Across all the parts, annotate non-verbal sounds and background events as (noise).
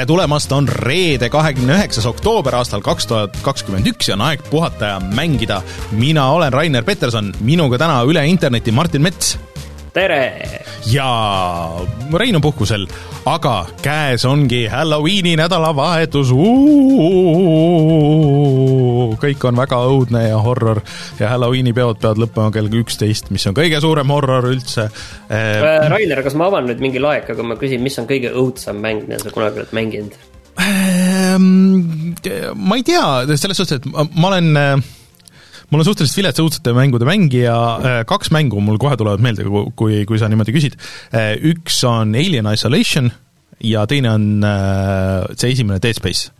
tere tulemast, on reede, kahekümne üheksas oktoober aastal kaks tuhat kakskümmend üks ja on aeg puhata ja mängida. mina olen Rainer Peterson, minuga täna üle interneti Martin Mets. Tere! ja Rein on puhkusel, aga käes ongi Halloweeni nädalavahetus. kõik on väga õudne ja horror ja Halloweeni peod peavad lõppema kell üksteist, mis on kõige suurem horror üldse. Äh, Rainer, kas ma avan nüüd mingi laeka, kui ma küsin, mis on kõige õudsem mäng, mida sa kunagi oled mänginud? Ehm, ma ei tea, selles suhtes, et ma, ma olen ma olen suhteliselt vilets õudsete mängude mängija, kaks mängu mul kohe tulevad meelde, kui, kui sa niimoodi küsid. üks on Alien Isolation ja teine on see esimene Dead Space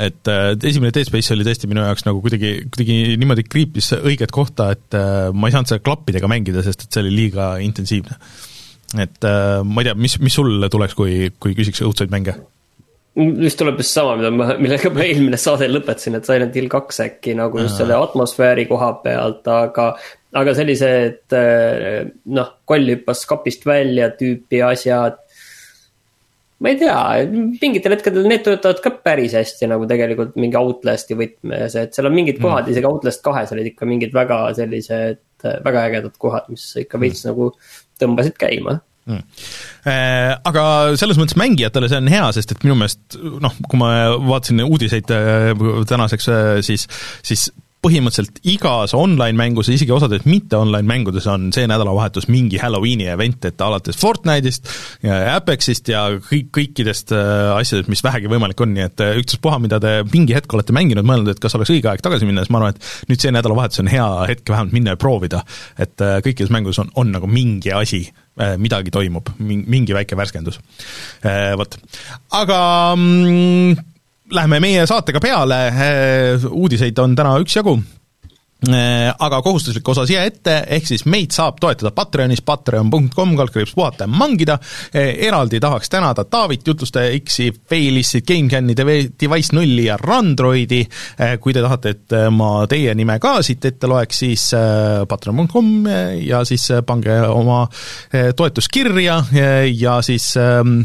et äh, esimene Dead Space oli tõesti minu jaoks nagu kuidagi, kuidagi niimoodi kriipis õiget kohta, et äh, ma ei saanud seda klappidega mängida, sest et see oli liiga intensiivne. et äh, ma ei tea, mis, mis sul tuleks, kui, kui küsiks õudseid mänge? Just tuleb just sama, mida ma, millega ma eelmine saade lõpetasin, et Silent Hill kaks äkki nagu just selle atmosfääri koha pealt, aga. aga sellised noh, koll hüppas kapist välja tüüpi asjad. ma ei tea, mingitel hetkedel need töötavad ka päris hästi nagu tegelikult mingi Outlast'i võtmes, et seal on mingid mm. kohad mm., isegi Outlast kahes olid ikka mingid väga sellised, väga ägedad kohad, mis ikka veits mm. nagu tõmbasid käima mm.. Äh, aga selles mõttes mängijatele see on hea, sest et minu meelest noh, kui ma vaatasin uudiseid äh, tänaseks, äh, siis, siis põhimõtteliselt igas online-mängus ja isegi osades mitte online-mängudes on see nädalavahetus mingi Halloweeni event, et alates Fortnite'ist ja Apexist ja kõik, kõikidest asjadest, mis vähegi võimalik on, nii et ükstaspuha, mida te mingi hetk olete mänginud, mõelnud, et kas oleks õige aeg tagasi minna, siis ma arvan, et nüüd see nädalavahetus on hea hetk vähemalt minna ja proovida. et kõikides mängudes on, on nagu mingi asi, Äh, midagi toimub, mingi väike värskendus. Äh, vot, aga mm, läheme meie saatega peale, äh, uudiseid on täna üksjagu. Äh, aga kohustuslik osa siia ette, ehk siis meid saab toetada Patreonis, patreon.com, kaldkriips puhata ja mangida, äh, eraldi tahaks tänada Taavit, Jutlustaja X-i, Failissi, GameCami, Device nulli ja Randroidi, äh, kui te tahate, et ma teie nime ka siit ette loeks, siis patreon.com ja siis pange oma toetus kirja ja siis ähm,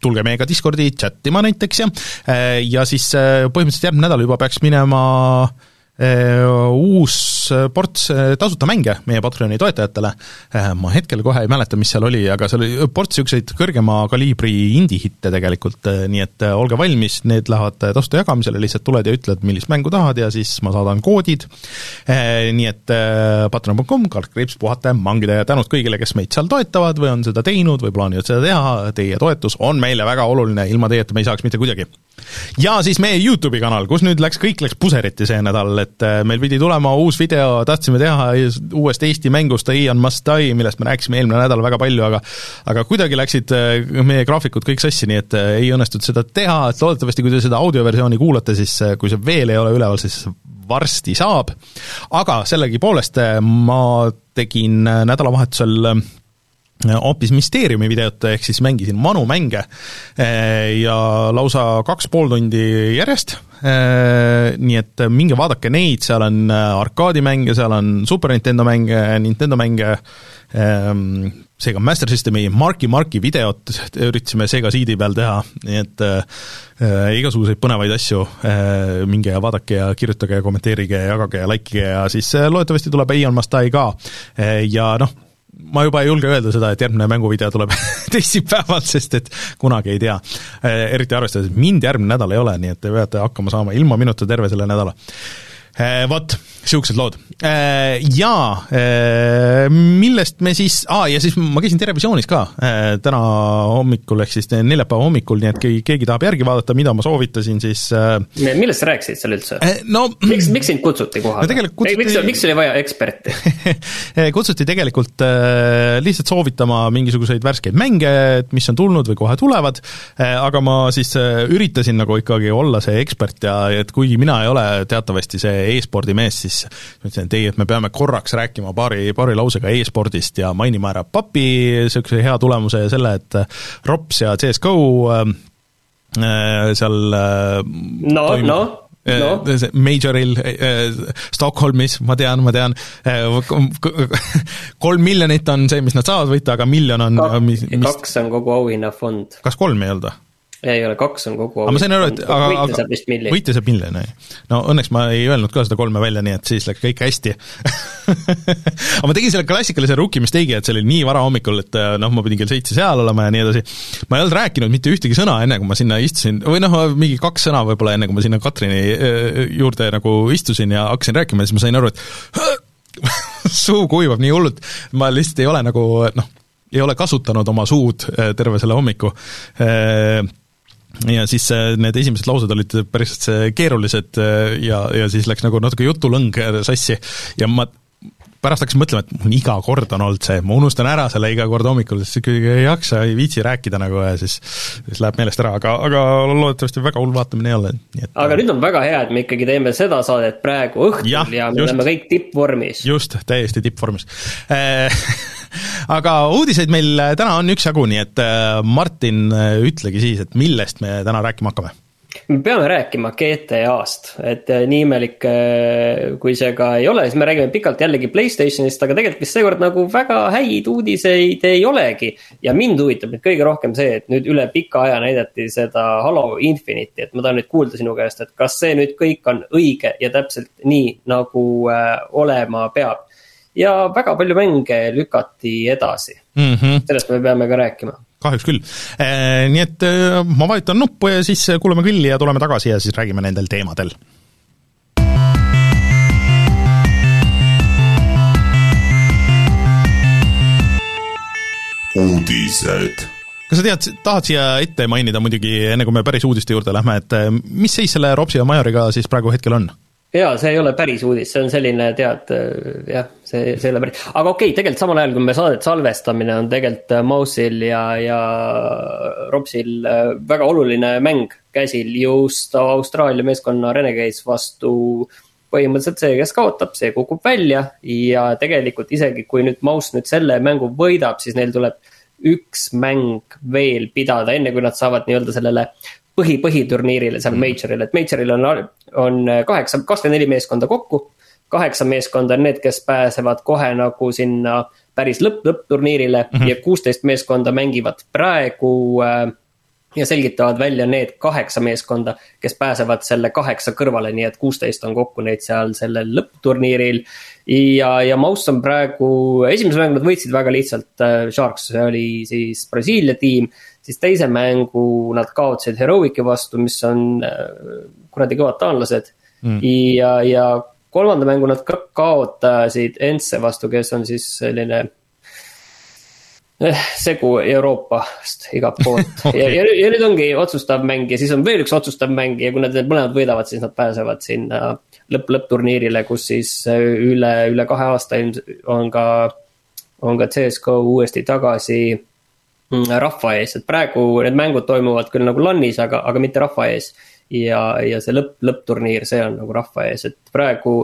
tulge meiega Discordi chat ima näiteks ja, ja siis põhimõtteliselt järgmine nädal juba peaks minema uus ports tasuta mänge meie Patreoni toetajatele, ma hetkel kohe ei mäleta, mis seal oli, aga seal oli ports niisuguseid kõrgema kaliibri indie-hitte tegelikult, nii et olge valmis, need lähevad tasuta jagamisele, lihtsalt tuled ja ütled, millist mängu tahad ja siis ma saadan koodid, nii et patreon.com, kaldkriips puhata mangida ja tänud kõigile, kes meid seal toetavad või on seda teinud või plaanivad seda teha, teie toetus on meile väga oluline, ilma teieta me ei saaks mitte kuidagi. Ja siis meie Youtube'i kanal, kus nüüd läks, kõik läks puseriti see nädal, et äh, meil pidi tulema uus video, tahtsime teha uuest Eesti mängust Ian Must Die, millest me rääkisime eelmine nädal väga palju, aga aga kuidagi läksid äh, meie graafikud kõik sassi, nii et äh, ei õnnestunud seda teha, et loodetavasti, kui te seda audioversiooni kuulate, siis kui see veel ei ole üleval, siis varsti saab. aga sellegipoolest ma tegin nädalavahetusel hoopis Mysteeriumi videot, ehk siis mängisin vanu mänge eh, ja lausa kaks pool tundi järjest, eh, nii et minge vaadake neid, seal on arkaadimänge, seal on Super Nintendo mänge, Nintendo mänge, seega Master Systemi Marki Marki videot üritasime Sega CD peal teha, nii et äh, igasuguseid põnevaid asju äh,, minge ja vaadake ja kirjutage ja kommenteerige ja jagage ja likeige ja siis äh, loodetavasti tuleb Ian Mastai ka äh, ja noh, ma juba ei julge öelda seda, et järgmine mänguvideo tuleb (laughs) teisipäeval, sest et kunagi ei tea. Eriti arvestades, et mind järgmine nädal ei ole, nii et te peate hakkama saama ilma minuta terve selle nädala. Eh, vot, niisugused lood. Äh, jaa, äh, millest me siis, aa, ja siis ma käisin Terevisioonis ka täna hommikul, ehk siis neljapäeva hommikul, nii et kui keegi tahab järgi vaadata, mida ma soovitasin, siis millest sa rääkisid seal üldse no,? miks, miks sind kutsuti kohale no,? Kutsuti... miks, miks oli vaja eksperti (laughs) kutsuti tegelikult lihtsalt soovitama mingisuguseid värskeid mänge, et mis on tulnud või kohe tulevad, aga ma siis üritasin nagu ikkagi olla see ekspert ja et kuigi mina ei ole teatavasti see e-spordi mees, siis ma ütlesin, et ei, et me peame korraks rääkima paari, paari lausega e-spordist ja mainima ära papi niisuguse hea tulemuse ja selle, et Rops ja CS GO äh, seal äh, no, no no. Majoril Stockholmis, ma tean, ma tean, (laughs) kolm miljonit on see, mis nad saavad võita, aga miljon on Kak, mis, mis... kaks on kogu auhinnafond. kas kolm ei olnud või? Ei ole, kaks on kogu aga ma sain aru, et aga, võitja saab vist miljon. võitja saab miljon, jah. no õnneks ma ei öelnud ka seda kolme välja, nii et siis läks kõik hästi (laughs) aga ma tegin selle klassikalise rookie mistake'i, et see oli nii vara hommikul, et noh, ma pidin kell seitse seal olema ja nii edasi. ma ei olnud rääkinud mitte ühtegi sõna, enne kui ma sinna istusin, või noh, mingi kaks sõna võib-olla, enne kui ma sinna Katrini äh, juurde nagu istusin ja hakkasin rääkima siis ma sain aru, et (laughs) suu kuivab nii hullult, ma lihtsalt ei ole nagu noh, ei ole kasutanud oma suud äh, terve selle hommiku äh, ja siis äh, need esimesed laused olid päris keerulised äh, ja, ja siis läks nagu natuke jutulõng äh, sassi. Ja ma pärast hakkasin mõtlema, et mul iga kord on olnud see, ma unustan ära selle iga kord hommikul, sest ikkagi ei jaksa, ei viitsi rääkida nagu ja siis, siis läheb meelest ära, aga, aga loodetavasti väga hull vaatamine ei ole, nii et aga nüüd on väga hea, et me ikkagi teeme seda saadet praegu õhtul ja, ja me just, oleme kõik tippvormis. just, täiesti tippvormis (laughs) (laughs) aga uudiseid meil täna on üksjagu, nii et äh, Martin, äh, ütlegi siis, et millest me täna rääkima hakkame? me peame rääkima GTA-st, et äh, nii imelik kui see ka ei ole, siis me räägime pikalt jällegi Playstationist, aga tegelikult vist seekord nagu väga häid uudiseid ei olegi. ja mind huvitab nüüd kõige rohkem see, et nüüd üle pika aja näidati seda Halo Infinite'i, et ma tahan nüüd kuulda sinu käest, et kas see nüüd kõik on õige ja täpselt nii, nagu äh, olema peab ja väga palju mänge lükati edasi mm. -hmm. sellest me peame ka rääkima. kahjuks küll e,. nii et e, ma vajutan nuppu ja siis kuulame kõlli ja tuleme tagasi ja siis räägime nendel teemadel uudised. kas sa tead, tahad siia ette mainida muidugi, enne kui me päris uudiste juurde lähme, et mis seis selle Robsi ja Majoriga siis praegu hetkel on? Jaa, see ei ole päris uudis, see on selline, tead, jah, see, see ei ole päris, aga okei okay,, tegelikult samal ajal, kui me saadet salvestamine, on tegelikult äh, Mouse'il ja, ja Robsil äh, väga oluline mäng käsil just Austraalia meeskonna Renegades vastu. Põhimõtteliselt see, kes kaotab, see kukub välja ja tegelikult isegi kui nüüd Mouse nüüd selle mängu võidab, siis neil tuleb üks mäng veel pidada, enne kui nad saavad nii-öelda sellele põhi, põhiturniirile seal mm. major'il, et major'il on, on kaheksa, kakskümmend neli meeskonda kokku. kaheksa meeskonda on need, kes pääsevad kohe nagu sinna päris lõpp, lõppturniirile mm -hmm. ja kuusteist meeskonda mängivad praegu äh, ja selgitavad välja need kaheksa meeskonda, kes pääsevad selle kaheksa kõrvale, nii et kuusteist on kokku neid seal sellel lõppturniiril. ja, ja Mouse on praegu, esimese mängu nad võitsid väga lihtsalt, äh, Sharks, oli siis Brasiilia tiim siis teise mängu nad kaotasid Heroic'i vastu, mis on äh, kuradi kõvad taanlased. Mm.. ja, ja kolmanda mängu nad ka kaotasid Ence vastu, kes on siis selline eh, segu Euroopast igalt poolt. Okay. (laughs) ja, ja, ja nüüd ongi otsustav mäng ja siis on veel üks otsustav mäng ja kui nad need mõlemad võidavad, siis nad pääsevad sinna lõpp, lõppturniirile, kus siis üle, üle kahe aasta ilmselt on ka, on ka CSGO uuesti tagasi rahva ees, et praegu need mängud toimuvad küll nagu LAN-is, aga, aga mitte rahva ees. ja, ja see lõpp, lõppturniir, see on nagu rahva ees, et praegu,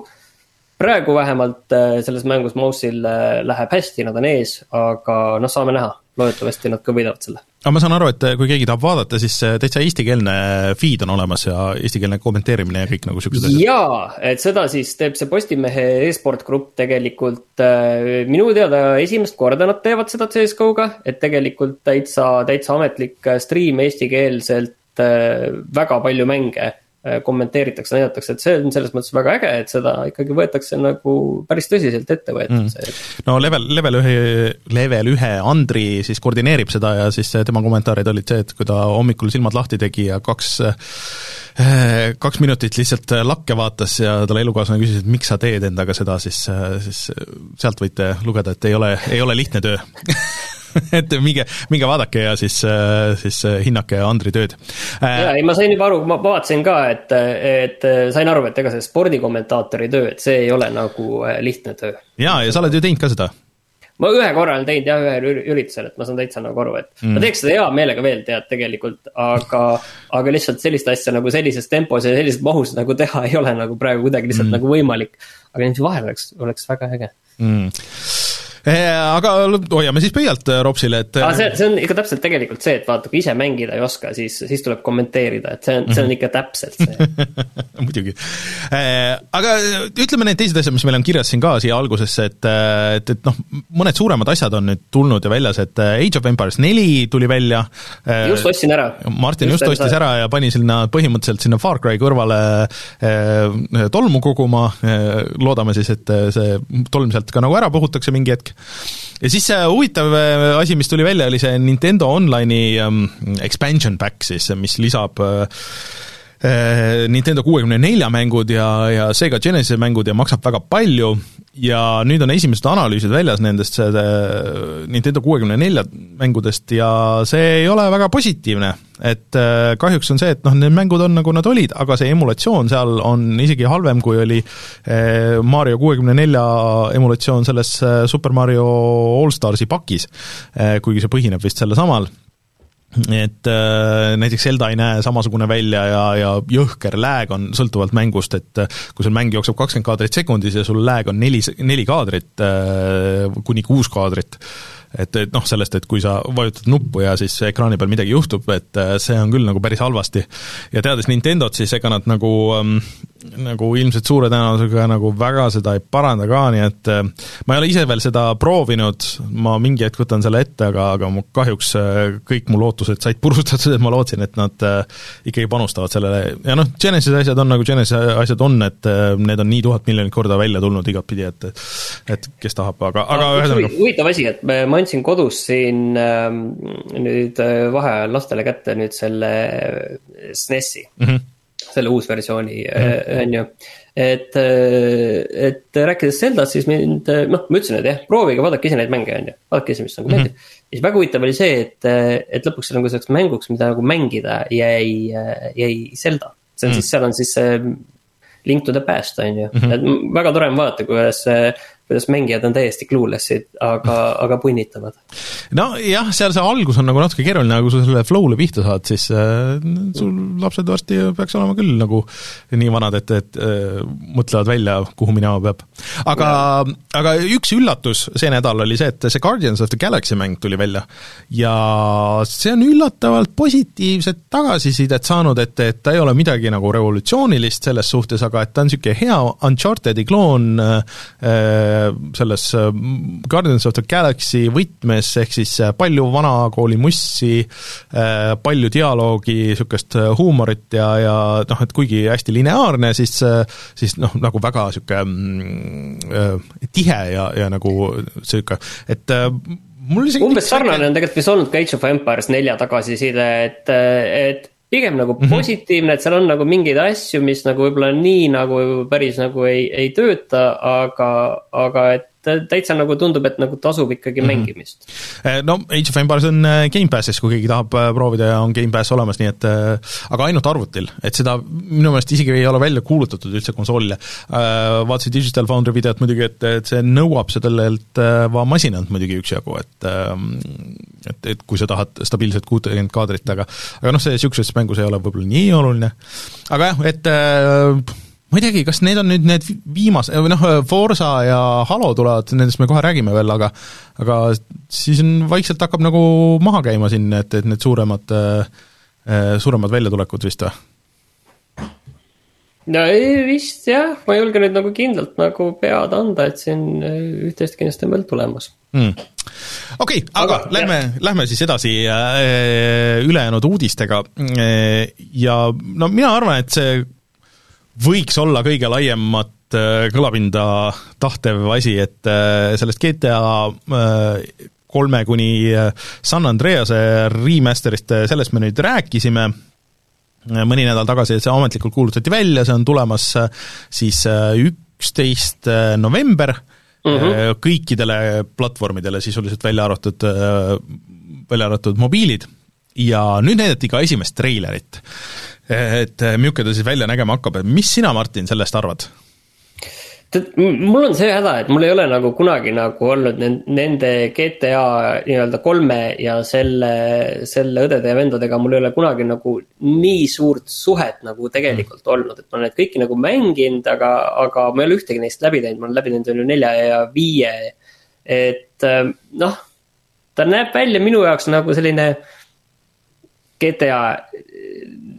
praegu vähemalt äh, selles mängus Mouse'il äh, läheb hästi, nad on ees, aga noh, saame näha, loodetavasti nad ka võidavad selle aga ma saan aru, et kui keegi tahab vaadata, siis äh, täitsa eestikeelne feed on olemas ja eestikeelne kommenteerimine ja kõik nagu siuksed asjad. jaa, et seda siis teeb see Postimehe e-sport grupp tegelikult minu teada esimest korda nad teevad seda CS-GO-ga, et tegelikult täitsa, täitsa ametlik stream eestikeelselt väga palju mänge kommenteeritakse, näidatakse, et see on selles mõttes väga äge, et seda ikkagi võetakse nagu päris tõsiselt ette võetakse. Mm.. no level, level ühe, level ühe Andri siis koordineerib seda ja siis tema kommentaarid olid see, et kui ta hommikul silmad lahti tegi ja kaks äh, kaks minutit lihtsalt lakke vaatas ja talle elukaaslane küsis, et miks sa teed endaga seda, siis, siis sealt võite lugeda, et ei ole, ei ole lihtne töö (laughs) (laughs) et minge, minge vaadake ja siis, siis hinnake Andri tööd. Äh, ja ei, ma sain juba aru, ma vaatasin ka, et, et sain aru, et ega see spordikommentaatori töö, et see ei ole nagu äh, lihtne töö. ja, ja sa oled ju teinud ka seda ma ühe korra olen teinud jah, ühel üritusel, et ma saan täitsa nagu aru, et mm. ma teeks seda hea meelega veel, tead, tegelikult, aga, aga lihtsalt sellist asja nagu sellises tempos ja sellises mahus nagu teha ei ole nagu praegu kuidagi lihtsalt mm. nagu võimalik. aga niiviisi vahel oleks, oleks väga äge mm aga hoiame siis pöialt Ropsile, et. see, see on ikka täpselt tegelikult see, et vaata, kui ise mängida ei oska, siis, siis tuleb kommenteerida, et see on, see on ikka täpselt see (laughs) muidugi. aga ütleme need teised asjad, mis meil on kirjas siin ka siia algusesse, et, et, et noh, mõned suuremad asjad on nüüd tulnud ja väljas, et Age of Empires neli tuli välja. just ostsin ära. Martin just, just ostis ära ja pani sinna põhimõtteliselt sinna Far Cry kõrvale tolmu koguma, loodame siis, et see tolm sealt ka nagu ära puhutakse mingi hetk. Ja siis see huvitav äh, asi, mis tuli välja, oli see Nintendo Online'i um, expansion pack siis, mis lisab uh, Nintendo kuuekümne nelja mängud ja, ja Sega Genesis'e mängud ja maksab väga palju ja nüüd on esimesed analüüsid väljas nendest Nintendo kuuekümne nelja mängudest ja see ei ole väga positiivne. et kahjuks on see, et noh, need mängud on nagu nad olid, aga see emulatsioon seal on isegi halvem, kui oli Mario kuuekümne nelja emulatsioon selles Super Mario Allstarsi pakis, kuigi see põhineb vist selle samal et äh, näiteks Zelda ei näe samasugune välja ja, ja jõhker lag on sõltuvalt mängust, et äh, kui sul mäng jookseb kakskümmend kaadrit sekundis ja sul lag on neli, neli kaadrit äh,, kuni kuus kaadrit, et, et noh, sellest, et kui sa vajutad nuppu ja siis ekraani peal midagi juhtub, et äh, see on küll nagu päris halvasti. ja teades Nintendot, siis ega nad nagu ähm, nagu ilmselt suure tõenäosusega nagu väga seda ei paranda ka, nii et äh, ma ei ole ise veel seda proovinud, ma mingi hetk võtan selle ette, aga, aga mu kahjuks äh, kõik mu lootused said purustatud, et ma lootsin, et nad ikkagi panustavad sellele ja noh, Genesis asjad on nagu Genesis asjad on, et need on nii tuhat miljonit korda välja tulnud igatpidi, et et kes tahab, aga, aga ühesõnaga huvitav asi, et ma andsin kodus siin äh, nüüd vaheajal lastele kätte nüüd selle SNES-i mm. -hmm. selle uusversiooni mm, -hmm. on ju. et, et rääkides Zeldast, siis mind, noh, ma ütlesin, et jah, proovige, vaadake ise neid mänge, on ju, vaadake ise, mis nagu meeldib mm. -hmm. ja siis väga huvitav oli see, et, et lõpuks nagu selleks mänguks, mida nagu mängida jäi, jäi Zelda. see on mm -hmm. siis, seal on siis see Link to the past, on ju, mhm. et väga tore on vaadata, kuidas kuidas mängijad on täiesti clueless'id, aga, aga punnitavad. nojah, seal see algus on nagu natuke keeruline, aga kui sa selle flow'le pihta saad, siis äh, sul lapsed varsti peaks olema küll nagu nii vanad, et, et äh, mõtlevad välja, kuhu minema peab. aga, aga üks üllatus see nädal oli see, et see Guardians of the Galaxy mäng tuli välja ja see on üllatavalt positiivset tagasisidet saanud, et, et ta ei ole midagi nagu revolutsioonilist selles suhtes, aga et ta on niisugune hea Uncharted'i kloon äh, selles äh, Guardians of the Galaxy võtmes, ehk siis äh, palju vanakooli mussi, äh, palju dialoogi, niisugust huumorit ja, ja noh, et kuigi hästi lineaarne, siis, siis noh, nagu väga niisugune mm, tihe ja, ja nagu niisugune, et mul isegi umbes sarnane on tegelikult vist olnud ka Age of Empires nelja tagasiside, et, et pigem nagu mm -hmm. positiivne, et seal on nagu mingeid asju, mis nagu võib-olla nii nagu päris nagu ei, ei tööta, aga, aga et täitsa nagu tundub, et nagu tasub ikkagi mm -hmm. mängimist. Eh, no Age of Empires on eh, Gamepassis, kui keegi tahab eh, proovida ja on Gamepass olemas, nii et aga ainult arvutil, et seda minu meelest isegi ei ole välja kuulutatud üldse konsoolile. Vaatasin Digital Foundry videot muidugi, et, et see nõuab sellelt masinalt muidugi üksjagu, et et, et kui sa tahad stabiilset kuutekümmet kaadrit, aga aga noh, see niisuguses mängus ei ole võib-olla nii oluline, aga jah, et ma ei teagi, kas need on nüüd need viimase, või noh, Forsa ja Halo tulevad, nendest me kohe räägime veel, aga aga siis on, vaikselt hakkab nagu maha käima siin, et, et need suuremad, äh, suuremad väljatulekud vist või? no ei, vist jah, ma ei julge nüüd nagu kindlalt nagu pead anda, et siin äh, üht-teist kindlasti on veel tulemas. Mm.. okei okay,, aga, aga lähme, lähme siis edasi äh, ülejäänud uudistega. Ja no mina arvan, et see võiks olla kõige laiemat äh, kõlapinda tahtev asi, et äh, sellest GTA äh, kolme kuni San Andrease remaster'ist, sellest me nüüd rääkisime, mõni nädal tagasi see ametlikult kuulutati välja, see on tulemas siis üksteist november mm -hmm. kõikidele platvormidele sisuliselt välja arvatud, välja arvatud mobiilid ja nüüd näidati ka esimest treilerit et milline ta siis välja nägema hakkab, et mis sina, Martin, sellest arvad? tead, mul on see häda, et mul ei ole nagu kunagi nagu olnud nende GTA nii-öelda kolme ja selle, selle õdede ja vendadega, mul ei ole kunagi nagu nii suurt suhet nagu tegelikult mm. olnud, et ma olen neid kõiki nagu mänginud, aga, aga ma ei ole ühtegi neist läbi teinud, ma olen läbi teinud on ju nelja ja viie et noh, ta näeb välja minu jaoks nagu selline GTA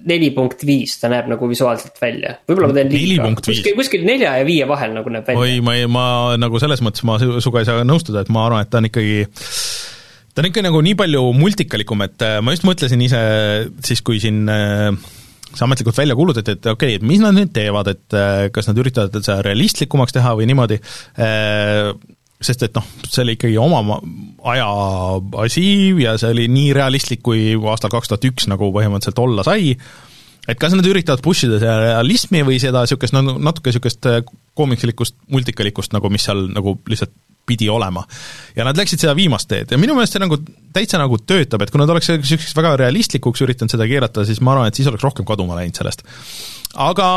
neli punkt viis, ta näeb nagu visuaalselt välja, võib-olla ma teen liiga, kuskil, kuskil nelja ja viie vahel nagu näeb välja. oi, ma ei, ma nagu selles mõttes ma sinuga ei saa nõustuda, et ma arvan, et ta on ikkagi ta on ikka nagu nii palju multikalikum, et äh, ma just mõtlesin ise siis, kui siin äh, see ametlikult välja kuulutati, et okei okay,, et mis nad nüüd teevad, et äh, kas nad üritavad seda realistlikumaks teha või niimoodi, sest et noh, see oli ikkagi oma aja asi ja see oli nii realistlik, kui aastal kaks tuhat üks nagu põhimõtteliselt olla sai, et kas nad üritavad push ida seda realismi või seda niisugust no natuke niisugust koomiksilikust, multikalikust nagu, mis seal nagu lihtsalt pidi olema. ja nad läksid seda viimast teed ja minu meelest see nagu täitsa nagu töötab, et kui nad oleks niisuguseks väga realistlikuks üritanud seda keerata, siis ma arvan, et siis oleks rohkem kaduma läinud sellest. aga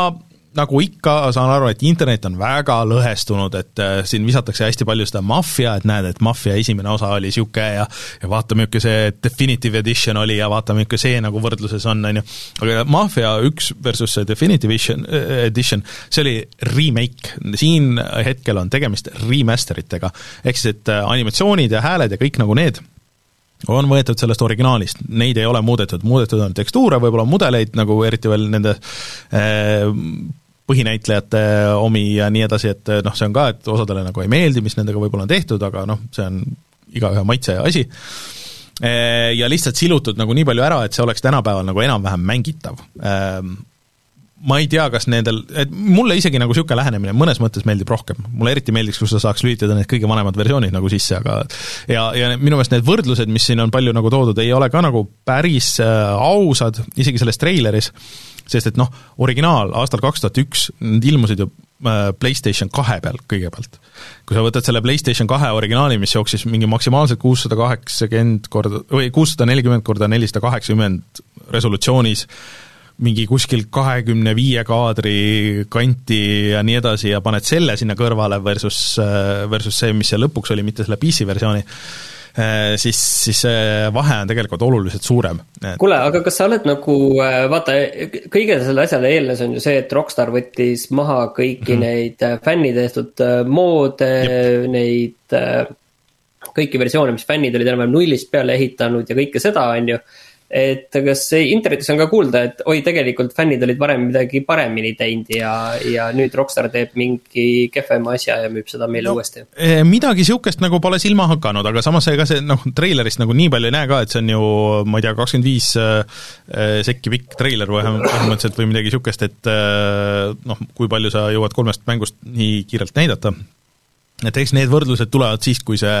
nagu ikka, saan aru, et internet on väga lõhestunud, et äh, siin visatakse hästi palju seda maffia, et näed, et maffia esimene osa oli niisugune ja ja vaata, milline see definitive edition oli ja vaata, milline see nagu võrdluses on, on ju. aga Mafia üks versus see definitive edition, äh, edition, see oli remake, siin hetkel on tegemist remaster itega. ehk siis, et äh, animatsioonid ja hääled ja kõik nagu need on võetud sellest originaalist, neid ei ole muudetud, muudetud on tekstuure, võib-olla mudeleid, nagu eriti veel nende äh, põhinäitlejate omi ja nii edasi, et noh, see on ka, et osadele nagu ei meeldi, mis nendega võib-olla on tehtud, aga noh, see on igaühe maitse asi, ja lihtsalt silutud nagu nii palju ära, et see oleks tänapäeval nagu enam-vähem mängitav. Ma ei tea, kas nendel, et mulle isegi nagu niisugune lähenemine mõnes mõttes meeldib rohkem, mulle eriti meeldiks, kui sa saaks lülitada need kõige vanemad versioonid nagu sisse, aga ja, ja minu meelest need võrdlused, mis siin on palju nagu toodud, ei ole ka nagu päris äh, ausad, isegi selles treileris sest et noh, originaal aastal kaks tuhat üks, need ilmusid ju äh, PlayStation kahe peal kõigepealt. kui sa võtad selle PlayStation kahe originaali, mis jooksis mingi maksimaalselt kuussada kaheksakümmend korda, või kuussada nelikümmend korda nelisada kaheksakümmend resolutsioonis, mingi kuskil kahekümne viie kaadri kanti ja nii edasi ja paned selle sinna kõrvale versus, äh, versus see, mis seal lõpuks oli, mitte selle PC versiooni, Äh, siis, siis see vahe on tegelikult oluliselt suurem. kuule, aga kas sa oled nagu, äh, vaata, kõige selle asjale eelnes on ju see, et Rockstar võttis maha kõiki mm -hmm. neid fänni tehtud moode, neid kõiki versioone, mis fännid olid enam-vähem nullist peale ehitanud ja kõike seda, on ju et kas internetis on ka kuulda, et oi, tegelikult fännid olid varem midagi paremini teinud ja, ja nüüd Rockstar teeb mingi kehvema asja ja müüb seda meile no, uuesti? Eh, midagi niisugust nagu pole silma hakanud, aga samas ega see noh, treilerist nagu nii palju ei näe ka, et see on ju ma ei tea, kakskümmend viis eh, sekki pikk treiler põhimõtteliselt või midagi niisugust, et noh, kui palju sa jõuad kolmest mängust nii kiirelt näidata et eks need võrdlused tulevad siis, kui see,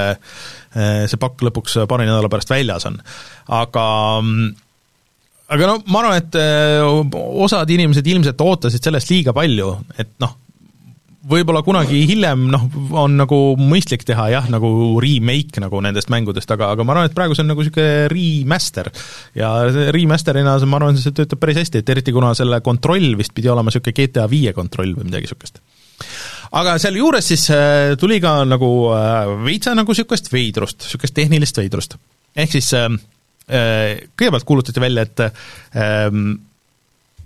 eh, see pakk lõpuks paari nädala pärast väljas on. aga aga no ma arvan, et eh, osad inimesed ilmselt ootasid sellest liiga palju, et noh, võib-olla kunagi hiljem noh, on nagu mõistlik teha jah, nagu remake nagu nendest mängudest, aga, aga ma arvan, et praegu see on nagu niisugune remaster. ja remaster'ina ma arvan, see töötab päris hästi, et eriti kuna selle kontroll vist pidi olema niisugune GTA viie kontroll või midagi niisugust aga sealjuures siis äh, tuli ka nagu äh, veitsa nagu niisugust veidrust, niisugust tehnilist veidrust. ehk siis äh, kõigepealt kuulutati välja, et ähm,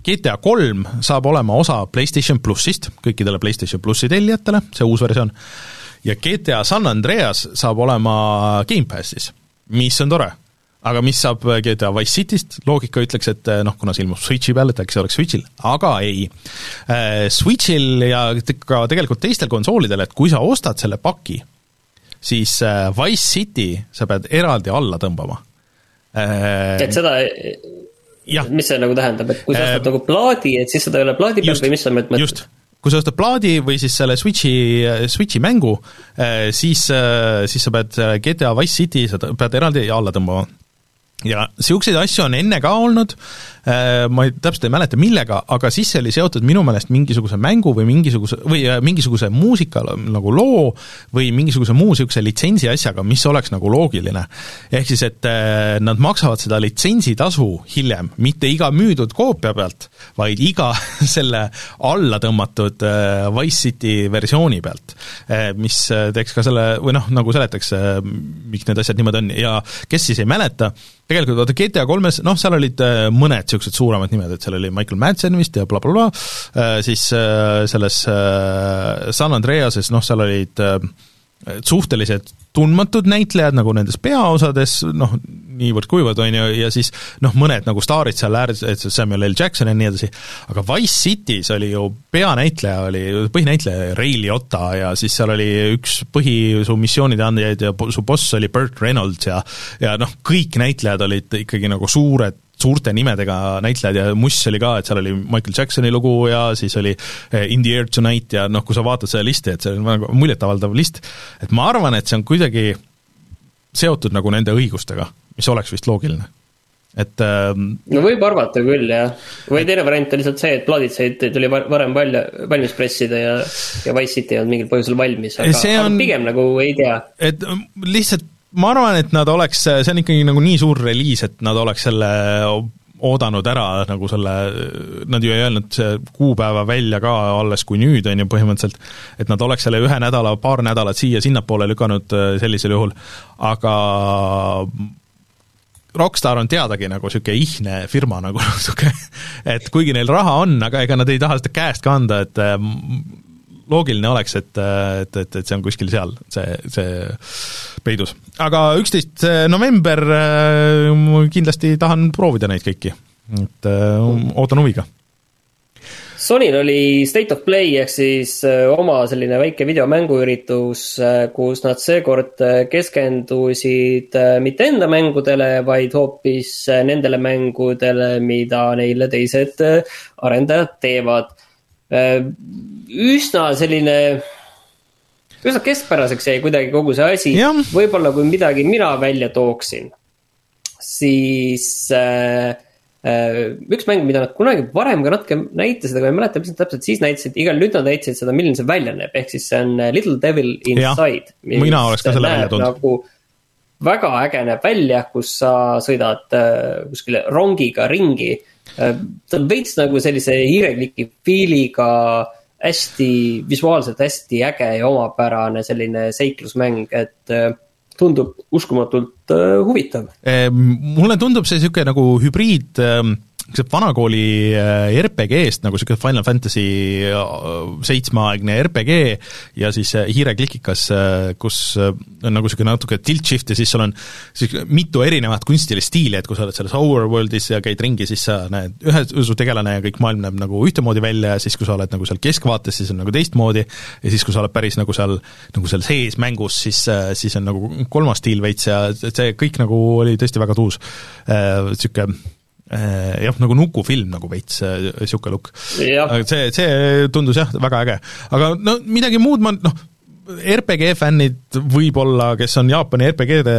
GTA kolm saab olema osa PlayStation plussist, kõikidele PlayStation plussi tellijatele, see uus versioon, ja GTA San Andreas saab olema Gamepassis, mis on tore aga mis saab GTA Wise Cityst, loogika ütleks, et noh, kuna see ilmub Switchi peal, et äkki see oleks Switchil, aga ei. Äh, Switchil ja ka tegelikult teistel konsoolidel, et kui sa ostad selle paki, siis äh, Wise City sa pead eraldi alla tõmbama. Äh, et seda Ja. mis see nagu tähendab, et kui sa ostad äh, nagu plaadi, et siis seda ei ole plaadi peal või mis sa mõtled? just, kui sa ostad plaadi või siis selle Switchi, Switchi mängu, siis, siis sa pead GTA Wise City, sa pead eraldi alla tõmbama ja niisuguseid asju on enne ka olnud, ma ei, täpselt ei mäleta, millega, aga siis see oli seotud minu meelest mingisuguse mängu või mingisuguse, või äh, mingisuguse muusika nagu loo või mingisuguse muu niisuguse litsentsi asjaga, mis oleks nagu loogiline. ehk siis, et äh, nad maksavad seda litsentsitasu hiljem, mitte iga müüdud koopia pealt, vaid iga (laughs) selle alla tõmmatud Wise City versiooni pealt, mis teeks ka selle, või noh, nagu seletaks, miks need asjad niimoodi on ja kes siis ei mäleta, tegelikult vaata GTA kolmes, noh, seal olid äh, mõned niisugused suuremad nimed, et seal oli Michael Madsen vist ja blablabla bla, bla, äh, siis äh, selles San Andreases, noh, seal olid suhteliselt tundmatud näitlejad nagu nendes peaosades, noh, niivõrd-kuivõrd, on ju, ja siis noh, mõned nagu staarid seal ääres, et Samuel L. Jackson ja nii edasi, aga Wise City's oli ju peanäitleja, oli põhinäitleja Ray Liotta ja siis seal oli üks põhi su missioonide andjaid ja su boss oli Burt Reynolds ja ja noh, kõik näitlejad olid ikkagi nagu suured suurte nimedega näitlejad ja muss oli ka, et seal oli Michael Jacksoni lugu ja siis oli eh, In the air tonight ja noh, kui sa vaatad seda listi, et see on väga muljetavaldav list, et ma arvan, et see on kuidagi seotud nagu nende õigustega, mis oleks vist loogiline et ähm, no võib arvata küll, jah. või teine variant on lihtsalt see, et Blooditseid tuli varem välja, valmis pressida ja, ja Wise City ei olnud mingil põhjusel valmis, aga, on, aga pigem nagu ei tea. et lihtsalt ma arvan, et nad oleks, see on ikkagi nagu nii suur reliis, et nad oleks selle oodanud ära nagu selle, nad ju ei öelnud see kuupäeva välja ka alles kui nüüd, on ju, põhimõtteliselt, et nad oleks selle ühe nädala, paar nädalat siia-sinnapoole lükanud äh, sellisel juhul, aga Rockstar on teadagi nagu niisugune ihne firma nagu (laughs) niisugune, et kuigi neil raha on, aga ega nad ei taha seda käest kanda, et äh, loogiline oleks, et, et, et, et see on kuskil seal, see, see peidus. aga üksteist november äh, kindlasti tahan proovida neid kõiki, et äh, ootan huviga. Sonyl oli State of Play ehk siis äh, oma selline väike videomänguüritus, kus nad seekord keskendusid mitte enda mängudele, vaid hoopis nendele mängudele, mida neile teised arendajad teevad üsna selline, üsna keskpäraseks jäi kuidagi kogu see asi. võib-olla kui midagi mina välja tooksin, siis äh, äh, üks mäng, mida nad kunagi varem ka natuke näitasid, aga ma ei mäleta, mis nad täpselt siis näitasid, igal nüüd nad näitasid seda, milline see välja näeb, ehk siis see on äh, Little Devil Inside. mina oleks ka selle välja toonud nagu, väga äge näeb välja, kus sa sõidad äh, kuskile rongiga ringi äh, ta on veits nagu sellise hiirekliki feel'iga, hästi, visuaalselt hästi äge ja omapärane selline seiklusmäng, et äh, tundub uskumatult huvitav. mulle tundub see niisugune nagu hübriid ähm, niisugused vanakooli äh, RPG-st nagu niisugune Final Fantasy äh, seitsmeaegne RPG ja siis äh, hiireklikikas, kus on nagu niisugune natuke tilt shift ja siis sul on mitu erinevat kunstilist stiili, et kui sa oled selles overworld'is ja käid ringi, siis sa näed ühe su tegelane ja kõik maailm näeb nagu ühtemoodi välja ja siis, kui sa oled nagu seal keskvaates, siis on nagu teistmoodi ja siis, kui sa oled päris nagu seal, nagu seal sees mängus, siis, siis on nagu kolmas stiil veits ja see kõik nagu oli tõesti väga tuus. Niisugune jah, nagu nukufilm nagu veits, niisugune look. aga see, see tundus jah, väga äge. aga no midagi muud ma noh, RPG fännid võib-olla, kes on Jaapani RPG-de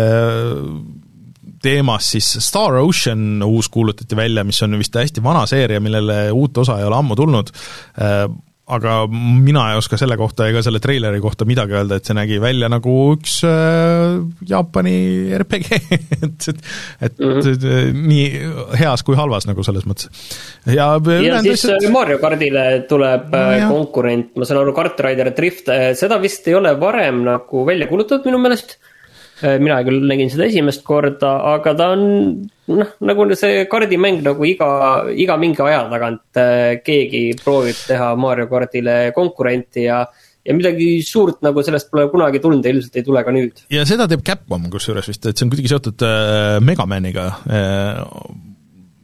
teemas, siis Star Ocean uus kuulutati välja, mis on vist hästi vana seeria, millele uut osa ei ole ammu tulnud, äh, aga mina ei oska selle kohta ega selle treileri kohta midagi öelda, et see nägi välja nagu üks äh, Jaapani RPG (laughs) et, et, et mm -hmm. nii heas kui halvas nagu selles mõttes. ja, ja siis asjad... Mario kardile tuleb no, jah. konkurent, ma saan aru, Kart Rider Drift, seda vist ei ole varem nagu välja kuulutatud minu meelest Äh, mina küll nägin seda esimest korda, aga ta on noh, nagu see kaardimäng nagu iga, iga mingi aja tagant äh, keegi proovib teha Mario kardile konkurenti ja ja midagi suurt nagu sellest pole kunagi tulnud ja ilmselt ei tule ka nüüd. ja seda teeb Capcom kusjuures vist, et see on kuidagi seotud äh, Megamaniga äh,.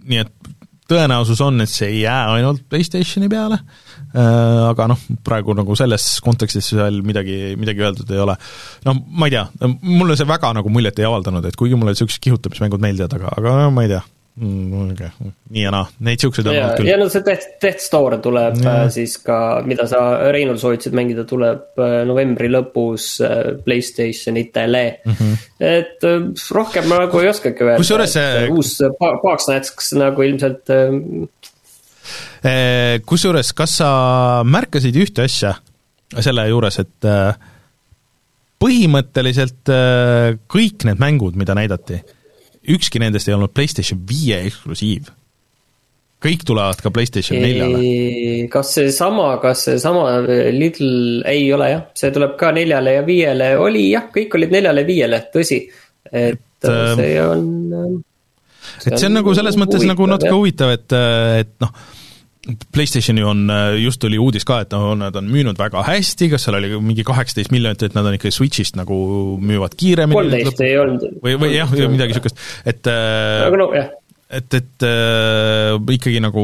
nii et tõenäosus on, et see ei jää ainult PlayStationi peale äh,, Äh, aga noh, praegu nagu selles kontekstis seal midagi, midagi öeldud ei ole. no ma ei tea, mulle see väga nagu muljet ei avaldanud, et kuigi mulle niisugused kihutamismängud meeldivad, aga, aga ma ei tea mm,. Okay. nii ja naa, neid niisuguseid on olnud küll. ja no see Death, Death Store tuleb ja. Äh, siis ka, mida sa, Reinul, soovitasid mängida, tuleb äh, novembri lõpus Playstationitele mm. -hmm. et rohkem ma nagu ei oskagi öelda. kusjuures see uus Parksnatsk nagu ilmselt kusjuures, kas sa märkasid ühte asja selle juures, et eh, põhimõtteliselt eh, kõik need mängud, mida näidati, ükski nendest ei olnud PlayStation viie eksklusiiv kõik tulevad ka PlayStation neljale. kas seesama, kas seesama Little, ei ole jah, see tuleb ka neljale ja viiele, oli jah, kõik olid neljale ja viiele, tõsi. et, et see on. Et see on nagu selles mõttes nagu natuke huvitav, et, et noh PlayStationi on, just tuli uudis ka, et no nad on müünud väga hästi, kas seal oli mingi kaheksateist miljonit, et nad on ikkagi Switch'ist nagu müüvad kiiremini. kolmteist ei olnud. või, või jah, midagi niisugust, et aga no jah. et, et äh, ikkagi nagu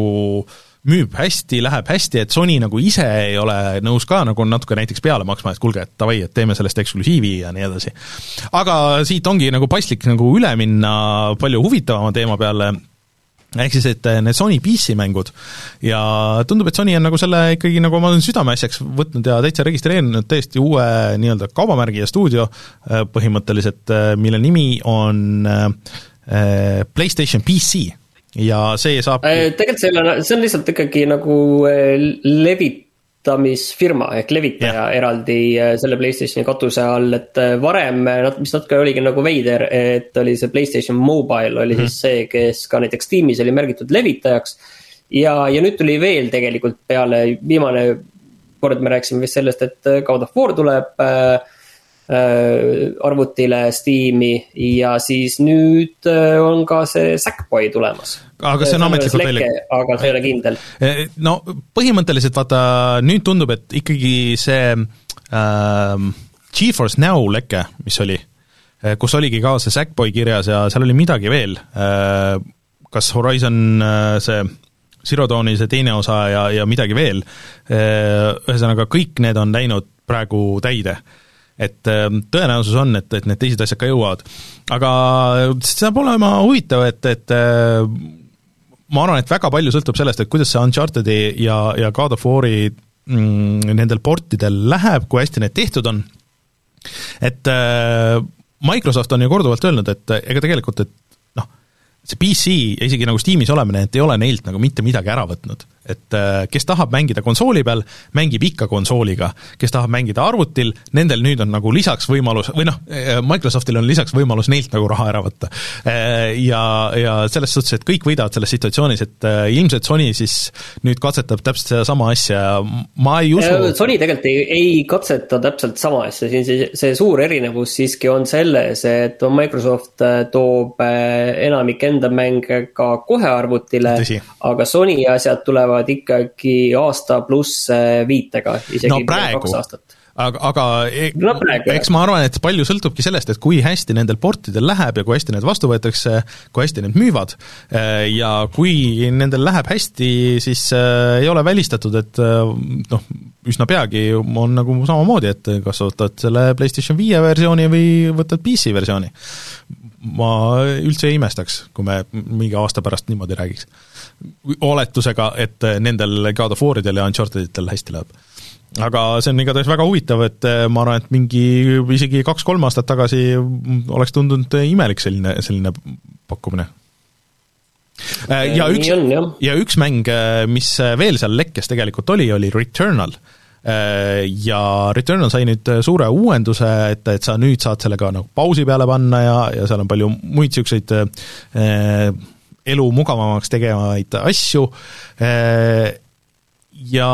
müüb hästi, läheb hästi, et Sony nagu ise ei ole nõus ka nagu natuke näiteks peale maksma, et kuulge, et davai, et teeme sellest eksklusiivi ja nii edasi. aga siit ongi nagu paslik nagu üle minna palju huvitavama teema peale, ehk siis, et need Sony PC mängud. Ja tundub, et Sony on nagu selle ikkagi nagu oma südameasjaks võtnud ja täitsa registreerinud täiesti uue nii-öelda kaubamärgi ja stuudio põhimõtteliselt, mille nimi on äh, PlayStation PC ja see saab tegelikult see ei ole, see on lihtsalt ikkagi nagu levit-, levitamisfirma ehk levitaja yeah. eraldi äh, selle Playstationi katuse all, et äh, varem, mis natuke oligi nagu veider, et oli see Playstation Mobile oli mm -hmm. siis see, kes ka näiteks Steamis oli märgitud levitajaks. ja, ja nüüd tuli veel tegelikult peale, viimane kord me rääkisime vist sellest, et äh, God of War tuleb äh, Äh, arvutile, Steam'i ja siis nüüd äh, on ka see Sackboy tulemas. aga see on ametlikult välja? aga see ei ole kindel. Äh, no põhimõtteliselt vaata, nüüd tundub, et ikkagi see äh, GeForce Now leke, mis oli, kus oligi ka see Sackboy kirjas ja seal oli midagi veel äh,, kas Horizon äh, see Zero Dawni see teine osa ja, ja midagi veel, ühesõnaga kõik need on läinud praegu täide et ähm, tõenäosus on, et, et need teised asjad ka jõuavad. aga see saab olema huvitav, et, et äh, ma arvan, et väga palju sõltub sellest, et kuidas see Uncharted'i ja, ja God of War'i mm, nendel portidel läheb, kui hästi need tehtud on, et äh, Microsoft on ju korduvalt öelnud, et ega tegelikult, et noh, see PC ja isegi nagu Steamis olemine, et ei ole neilt nagu mitte midagi ära võtnud et äh, kes tahab mängida konsooli peal, mängib ikka konsooliga, kes tahab mängida arvutil, nendel nüüd on nagu lisaks võimalus, või noh, äh, Microsoftil on lisaks võimalus neilt nagu raha ära võtta. Äh, ja, ja selles suhtes, et kõik võidavad selles situatsioonis, et ilmselt Sony siis nüüd katsetab täpselt sedasama asja. Ja ma ei usu Sony tegelikult ei, ei katseta täpselt sama asja, siin see, see suur erinevus siiski on selles, et Microsoft toob enamik enda mänge ka kohe arvutile, aga Sony asjad tulevad tulevad ikkagi aasta pluss äh, viitega, isegi no, praegu. kaks aastat aga, aga e no, eks ma arvan, et palju sõltubki sellest, et kui hästi nendel portidel läheb ja kui hästi need vastu võetakse, kui hästi need müüvad, äh, ja kui nendel läheb hästi, siis äh, ei ole välistatud, et noh, üsna peagi on nagu samamoodi, et kas võtad selle PlayStation viie versiooni või võtad PC versiooni. ma üldse ei imestaks, kui me mingi aasta pärast niimoodi räägiks oletusega, et nendel God of Waridel ja Uncharteditel hästi läheb. aga see on igatahes väga huvitav, et eh, ma arvan, et mingi isegi kaks-kolm aastat tagasi oleks tundunud imelik selline, selline pakkumine. Eh, ja üks, ja üks mäng, eh, mis veel seal lekkes tegelikult oli, oli Returnal ja Returnal sai nüüd suure uuenduse, et, et sa nüüd saad selle ka nagu pausi peale panna ja, ja seal on palju muid niisuguseid elu mugavamaks tegevaid asju, äh, ja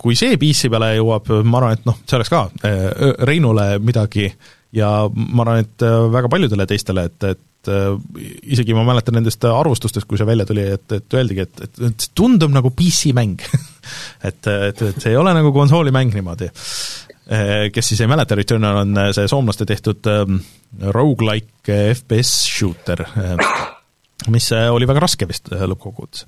kui see PC peale jõuab, ma arvan, et noh, see oleks ka äh, Reinule midagi ja ma arvan, et äh, väga paljudele teistele, et, et isegi ma mäletan nendest arvustustest, kui see välja tuli, et, et öeldigi, et, et, et see tundub nagu PC-mäng (laughs) et, et, et see ei ole nagu konsoolimäng niimoodi. Kes siis ei mäleta, Returnal on see soomlaste tehtud rogu-like FPS shooter mis äh, oli väga raske vist äh, lõppkokkuvõttes,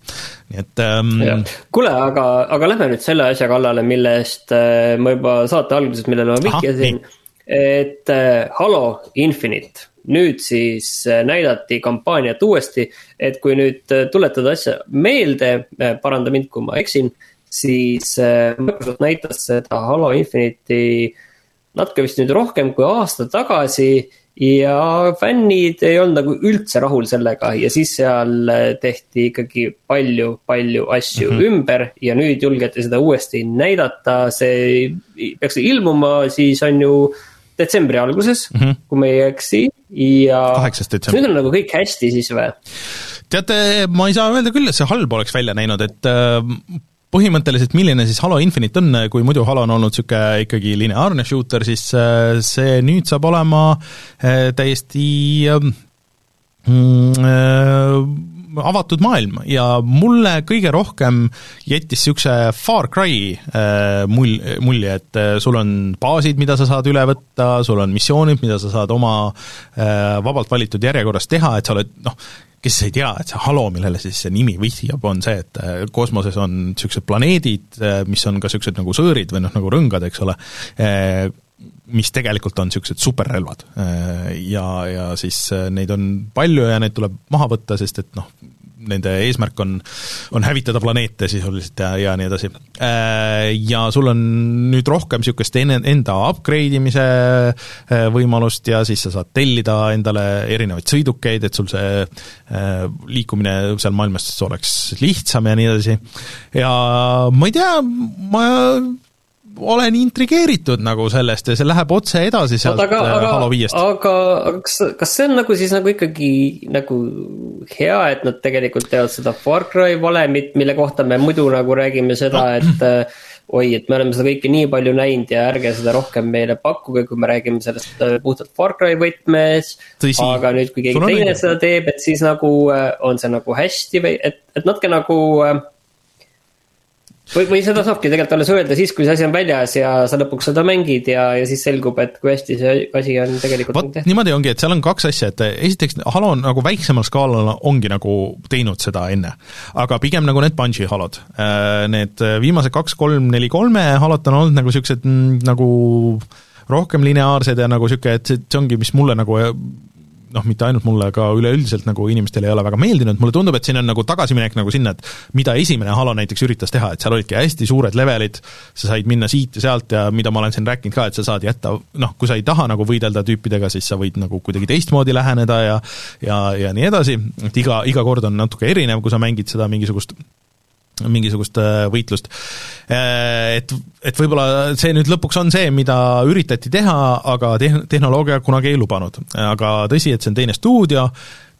nii et ähm.... kuule, aga, aga lähme nüüd selle asja kallale, millest äh, ma juba saate alguses, millele ma vihjasin. et Halo Infinite, nüüd siis näidati kampaaniat uuesti, et kui nüüd tuletada asja meelde, paranda mind, kui ma eksin, siis Microsoft näitas seda Halo Infinite'i natuke vist nüüd rohkem kui aasta tagasi ja fännid ei olnud nagu üldse rahul sellega ja siis seal tehti ikkagi palju, palju asju mm -hmm. ümber ja nüüd julgeti seda uuesti näidata, see peaks ilmuma siis on ju detsembri alguses mm, -hmm. kui ma ei eksi ja. kaheksas detsember. nüüd on nagu kõik hästi siis või? teate, ma ei saa öelda küll, et see halb oleks välja näinud, et äh, põhimõtteliselt, milline siis Halo Infinite on, kui muidu Halo on olnud niisugune ikkagi lineaarne shooter, siis äh, see nüüd saab olema äh, täiesti ähm, mm, äh, avatud maailm. Ja mulle kõige rohkem jättis niisuguse Far Cry mul-, mulje, et sul on baasid, mida sa saad üle võtta, sul on missioonid, mida sa saad oma vabalt valitud järjekorras teha, et sa oled noh, kes ei tea, et see Halo, millele siis see nimi vihjab, on see, et äh, kosmoses on niisugused planeedid, äh, mis on ka niisugused nagu sõõrid või noh, nagu rõngad, eks ole, äh, mis tegelikult on niisugused superrelvad. Ja, ja siis neid on palju ja neid tuleb maha võtta, sest et noh, nende eesmärk on, on hävitada planeete sisuliselt ja, ja nii edasi. Äh, ja sul on nüüd rohkem niisugust enda upgrade imise äh, võimalust ja siis sa saad tellida endale erinevaid sõidukeid, et sul see äh, liikumine seal maailmas oleks lihtsam ja nii edasi. ja ma ei tea, ma olen intrigeeritud nagu sellest ja see läheb otse edasi sealt aga, äh, aga, Halo viiest. aga, kas, kas see on nagu siis nagu ikkagi nagu hea, et nad tegelikult teevad seda Far Cry valemit, mille kohta me muidu nagu räägime seda no., et äh, oi, et me oleme seda kõike nii palju näinud ja ärge seda rohkem meile pakkuge, kui me räägime sellest äh, puhtalt Far Cry võtmes. aga nüüd, kui keegi teine seda teeb, et siis nagu on see nagu hästi või et, et natuke nagu või, või seda saabki tegelikult alles öelda siis, kui see asi on väljas ja sa lõpuks seda mängid ja, ja siis selgub, et kui hästi see asi on tegelikult vot niimoodi ongi, et seal on kaks asja, et esiteks Halo on nagu väiksemal skaalal ongi nagu teinud seda enne. aga pigem nagu need Bungi Halod. Äh, need viimased kaks, kolm, neli, kolme Halot on olnud nagu niisugused mm, nagu rohkem lineaarsed ja nagu niisugune, et see ongi, mis mulle nagu noh, mitte ainult mulle, aga üleüldiselt nagu inimestele ei ole väga meeldinud, mulle tundub, et siin on nagu tagasiminek nagu sinna, et mida esimene Halo näiteks üritas teha, et seal olidki hästi suured levelid, sa said minna siit ja sealt ja mida ma olen siin rääkinud ka, et sa saad jätta noh, kui sa ei taha nagu võidelda tüüpidega, siis sa võid nagu kuidagi teistmoodi läheneda ja ja, ja nii edasi, et iga, iga kord on natuke erinev, kui sa mängid seda mingisugust mingisugust äh, võitlust. Äh, et, et võib-olla see nüüd lõpuks on see, mida üritati teha, aga tehn-, tehnoloogia kunagi ei lubanud. aga tõsi, et see on teine stuudio,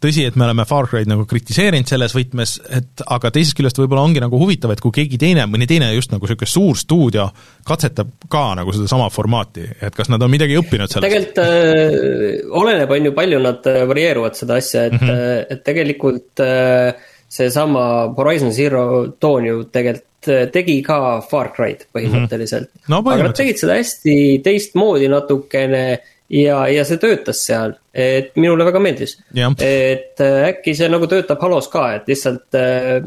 tõsi, et me oleme Far Cry'd nagu kritiseerinud selles võtmes, et aga teisest küljest võib-olla ongi nagu huvitav, et kui keegi teine, mõni teine just nagu niisugune suur stuudio katsetab ka nagu sedasama formaati, et kas nad on midagi õppinud sellest? tegelikult äh, oleneb, on ju, palju nad äh, varieeruvad seda asja, et mm, -hmm. et tegelikult äh, seesama Horizon Zero Dawn ju tegelikult äh, tegi ka Far Cry'd põhimõtteliselt mm. -hmm. No, aga nad tegid seda hästi teistmoodi natukene ja, ja see töötas seal, et minule väga meeldis. et äh, äkki see nagu töötab Halos ka, et lihtsalt äh,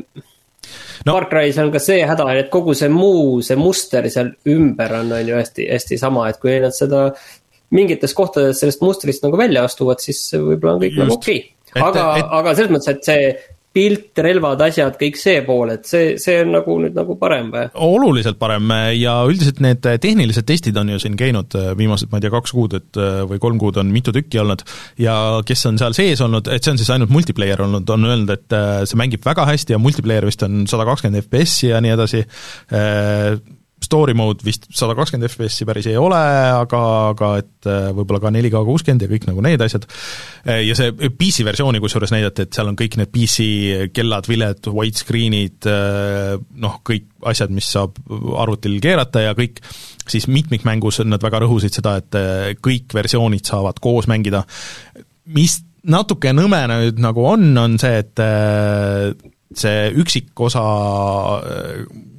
no. Far Cry's on ka see häda, et kogu see muu, see muster seal ümber on, on ju hästi, hästi sama, et kui nad seda mingites kohtades sellest mustrist nagu välja astuvad, siis võib-olla on kõik Just. nagu okei okay. aga, aga selles mõttes, et see pilt, relvad, asjad, kõik see pool, et see, see on nagu nüüd nagu parem või? oluliselt parem ja üldiselt need tehnilised testid on ju siin käinud äh, viimased, ma ei tea, kaks kuud, et äh, või kolm kuud on mitu tükki olnud, ja kes on seal sees olnud, et see on siis ainult multiplayer olnud, on öelnud, et äh, see mängib väga hästi ja multiplayer vist on sada kakskümmend FPS-i ja nii edasi, story mode vist sada kakskümmend FPS-i päris ei ole, aga, aga et äh, võib-olla ka 4K kuuskümmend ja kõik nagu need asjad. Äh, ja see PC versiooni kusjuures näidati, et seal on kõik need PC kellad, viled, widescreen'id, äh, noh, kõik asjad, mis saab arvutil keerata ja kõik, siis mitmikmängus nad väga rõhusid seda, et kõik versioonid saavad koos mängida, mis natuke nõme nüüd nagu on, on see, et see üksikosa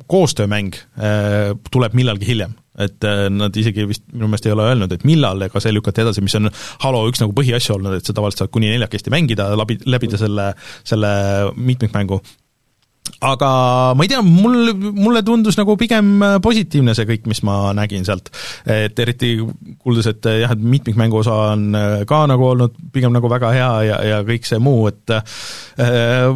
koostöömäng äh, tuleb millalgi hiljem et äh, nad isegi vist minu meelest ei ole öelnud, et millal, ega see lükati edasi, mis on Halo üks nagu põhiasju olnud, et sa tavaliselt saad kuni neljakesti mängida, läbi, läbida selle, selle mitmikmängu. aga ma ei tea, mul, mulle tundus nagu pigem positiivne see kõik, mis ma nägin sealt. et eriti kuuldes, et jah, et mitmikmängu osa on ka nagu olnud pigem nagu väga hea ja, ja kõik see muu, et äh,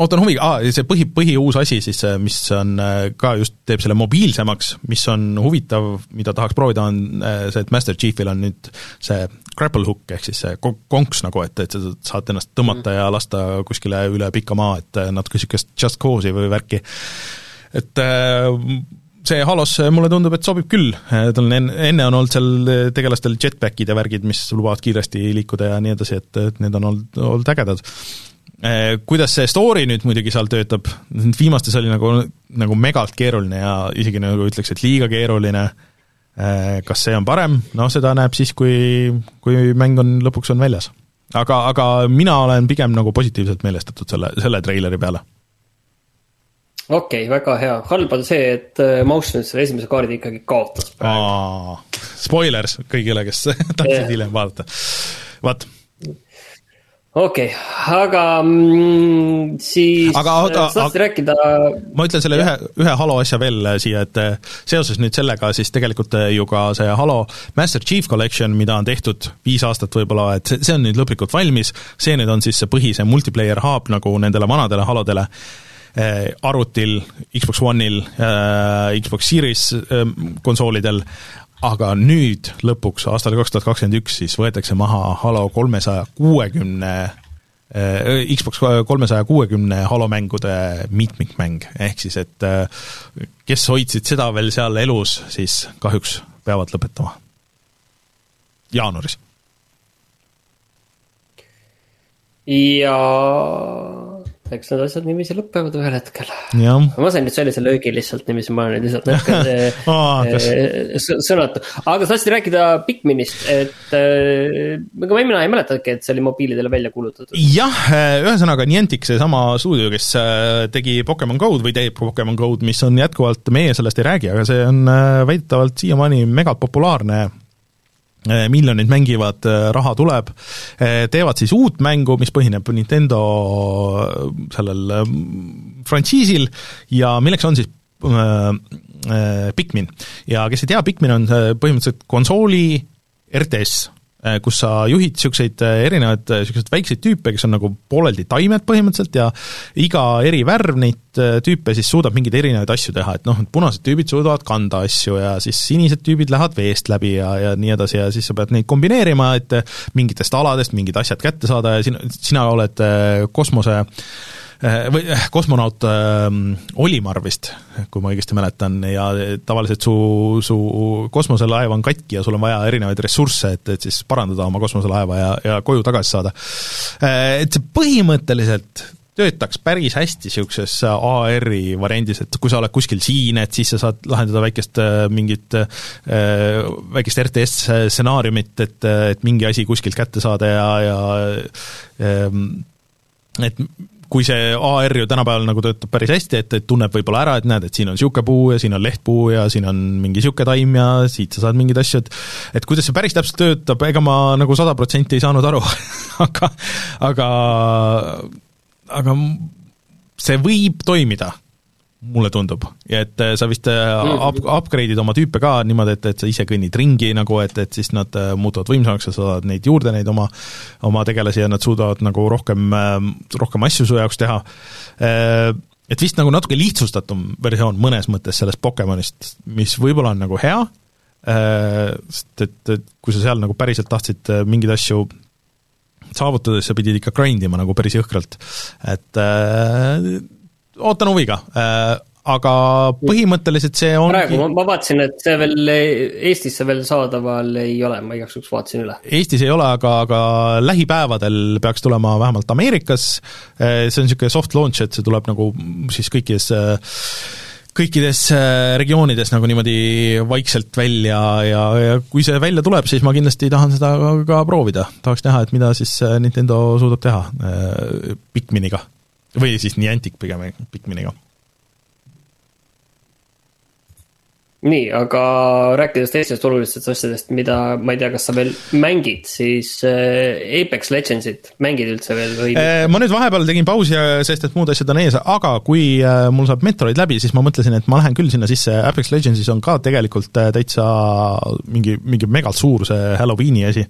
ootan huviga ah,, see põhi, põhiuus asi siis, mis on äh, ka just, teeb selle mobiilsemaks, mis on huvitav, mida tahaks proovida, on äh, see, et Master Chiefil on nüüd see grapple hook ehk siis see konks nagu, et, et sa saad ennast tõmmata mm. ja lasta kuskile üle pika maa, et äh, natuke niisugust just cause'i või värki. et see Halos mulle tundub, et sobib küll, tal on enne, enne on olnud seal tegelastel jetpack'id ja värgid, mis lubavad kiiresti liikuda ja nii edasi, et, et need on olnud, olnud ägedad kuidas see story nüüd muidugi seal töötab, viimastes oli nagu, nagu megalt keeruline ja isegi nagu ütleks, et liiga keeruline, eh, kas see on parem, noh seda näeb siis, kui, kui mäng on, lõpuks on väljas. aga, aga mina olen pigem nagu positiivselt meelestatud selle, selle treileri peale. Okei okay,, väga hea, halb on see, et äh, Mouse nüüd selle esimese kaardi ikkagi kaotas praegu. Spoilers kõigile, kes (laughs) tahtsid hiljem vaadata, vaat okei okay,, aga mm, siis aga, aga, sa tahtsid rääkida ma ütlen selle ühe, ühe Halo asja veel äh, siia, et äh, seoses nüüd sellega siis tegelikult äh, ju ka see Halo Master Chief Collection, mida on tehtud viis aastat võib-olla, et see, see on nüüd lõplikult valmis, see nüüd on siis see põhise multiplayer hub nagu nendele vanadele Halodele arvutil, Xbox One'il, Xbox Series konsoolidel, aga nüüd lõpuks, aastal kaks tuhat kakskümmend üks, siis võetakse maha Halo kolmesaja kuuekümne äh, Xbox kolmesaja kuuekümne Halo mängude mitmikmäng, ehk siis et äh, kes hoidsid seda veel seal elus, siis kahjuks peavad lõpetama. jaanuaris. ja eks need asjad niiviisi lõpevad ühel hetkel. ma sain nüüd sellise löögi lihtsalt niiviisi, ma olen nüüd lihtsalt natuke (laughs) oh, sõnatu. aga sa tahtsid rääkida Pikminist, et äh, ega mina ei mäletagi, et see oli mobiilidele välja kuulutatud. jah, eh, ühesõnaga Niantic, seesama stuudio, kes tegi Pokemon Go'd või teeb Pokemon Go'd, mis on jätkuvalt, meie sellest ei räägi, aga see on väidetavalt siiamaani megapopulaarne miljonid mängivad, eh, raha tuleb, eh, teevad siis uut mängu, mis põhineb Nintendo sellel frantsiisil ja milleks on siis Pikmin. ja kes ei tea, Pikmin on põhimõtteliselt konsooli RTS kus sa juhid niisuguseid äh, erinevaid niisuguseid äh, väikseid tüüpe, kes on nagu pooleldi taimed põhimõtteliselt ja iga eri värv neid tüüpe siis suudab mingeid erinevaid asju teha, et noh, punased tüübid suudavad kanda asju ja siis sinised tüübid lähevad veest läbi ja, ja nii edasi ja siis sa pead neid kombineerima, et mingitest aladest mingid asjad kätte saada ja sina, sina oled kosmose äh, Äh, või äh, kosmonaut äh, Olimar vist, kui ma õigesti mäletan, ja tavaliselt su, su kosmoselaev on katki ja sul on vaja erinevaid ressursse, et, et siis parandada oma kosmoselaeva ja, ja koju tagasi saada. Et see põhimõtteliselt töötaks päris hästi niisuguses AR-i variandis, et kui sa oled kuskil siin, et siis sa saad lahendada väikest mingit, väikest RTS stsenaariumit, et, et mingi asi kuskilt kätte saada ja, ja et kui see AR ju tänapäeval nagu töötab päris hästi, et, et tunneb võib-olla ära, et näed, et siin on niisugune puu ja siin on lehtpuu ja siin on mingi niisugune taim ja siit sa saad mingeid asju, et et kuidas see päris täpselt töötab, ega ma nagu sada protsenti ei saanud aru (laughs) aga, aga aga see võib toimida mulle tundub, ja et äh, sa vist äh, up, upgrade'id oma tüüpe ka niimoodi, et, et sa ise kõnnid ringi nagu, et, et siis nad äh, muutuvad võimsamaks ja sa saad neid juurde, neid oma, oma tegelasi ja nad suudavad nagu rohkem, rohkem asju su jaoks teha. Et vist nagu natuke lihtsustatum versioon mõnes mõttes sellest Pokemonist, mis võib-olla on nagu hea, sest et, et kui sa seal nagu päriselt tahtsid mingeid asju saavutada, siis sa pidid ikka grind ima nagu päris jõhkralt. et ootan huviga äh, aga põhimõtteliselt see on praegu ma, ma vaatasin, et see veel Eestisse veel saadaval ei ole, ma igaks juhuks vaatasin üle. Eestis ei ole, aga, aga lähipäevadel peaks tulema vähemalt Ameerikas, äh, see on niisugune soft launch, et see tuleb nagu siis kõikides kõikides äh, regioonides nagu niimoodi vaikselt välja ja, ja kui see välja tuleb, siis ma kindlasti tahan seda ka, ka proovida. tahaks näha, et mida siis Nintendo suudab teha Pikminiga või siis Niantic pigem Pikminiga. nii, aga rääkides teistest olulistest asjadest, mida ma ei tea, kas sa veel mängid, siis äh, Apex Legendsit mängid üldse veel või? Äh, ma nüüd vahepeal tegin pausi, sest et muud asjad on ees, aga kui äh, mul saab Metroid läbi, siis ma mõtlesin, et ma lähen küll sinna sisse, Apex Legendsis on ka tegelikult täitsa mingi, mingi megalt suur see Halloweeni asi.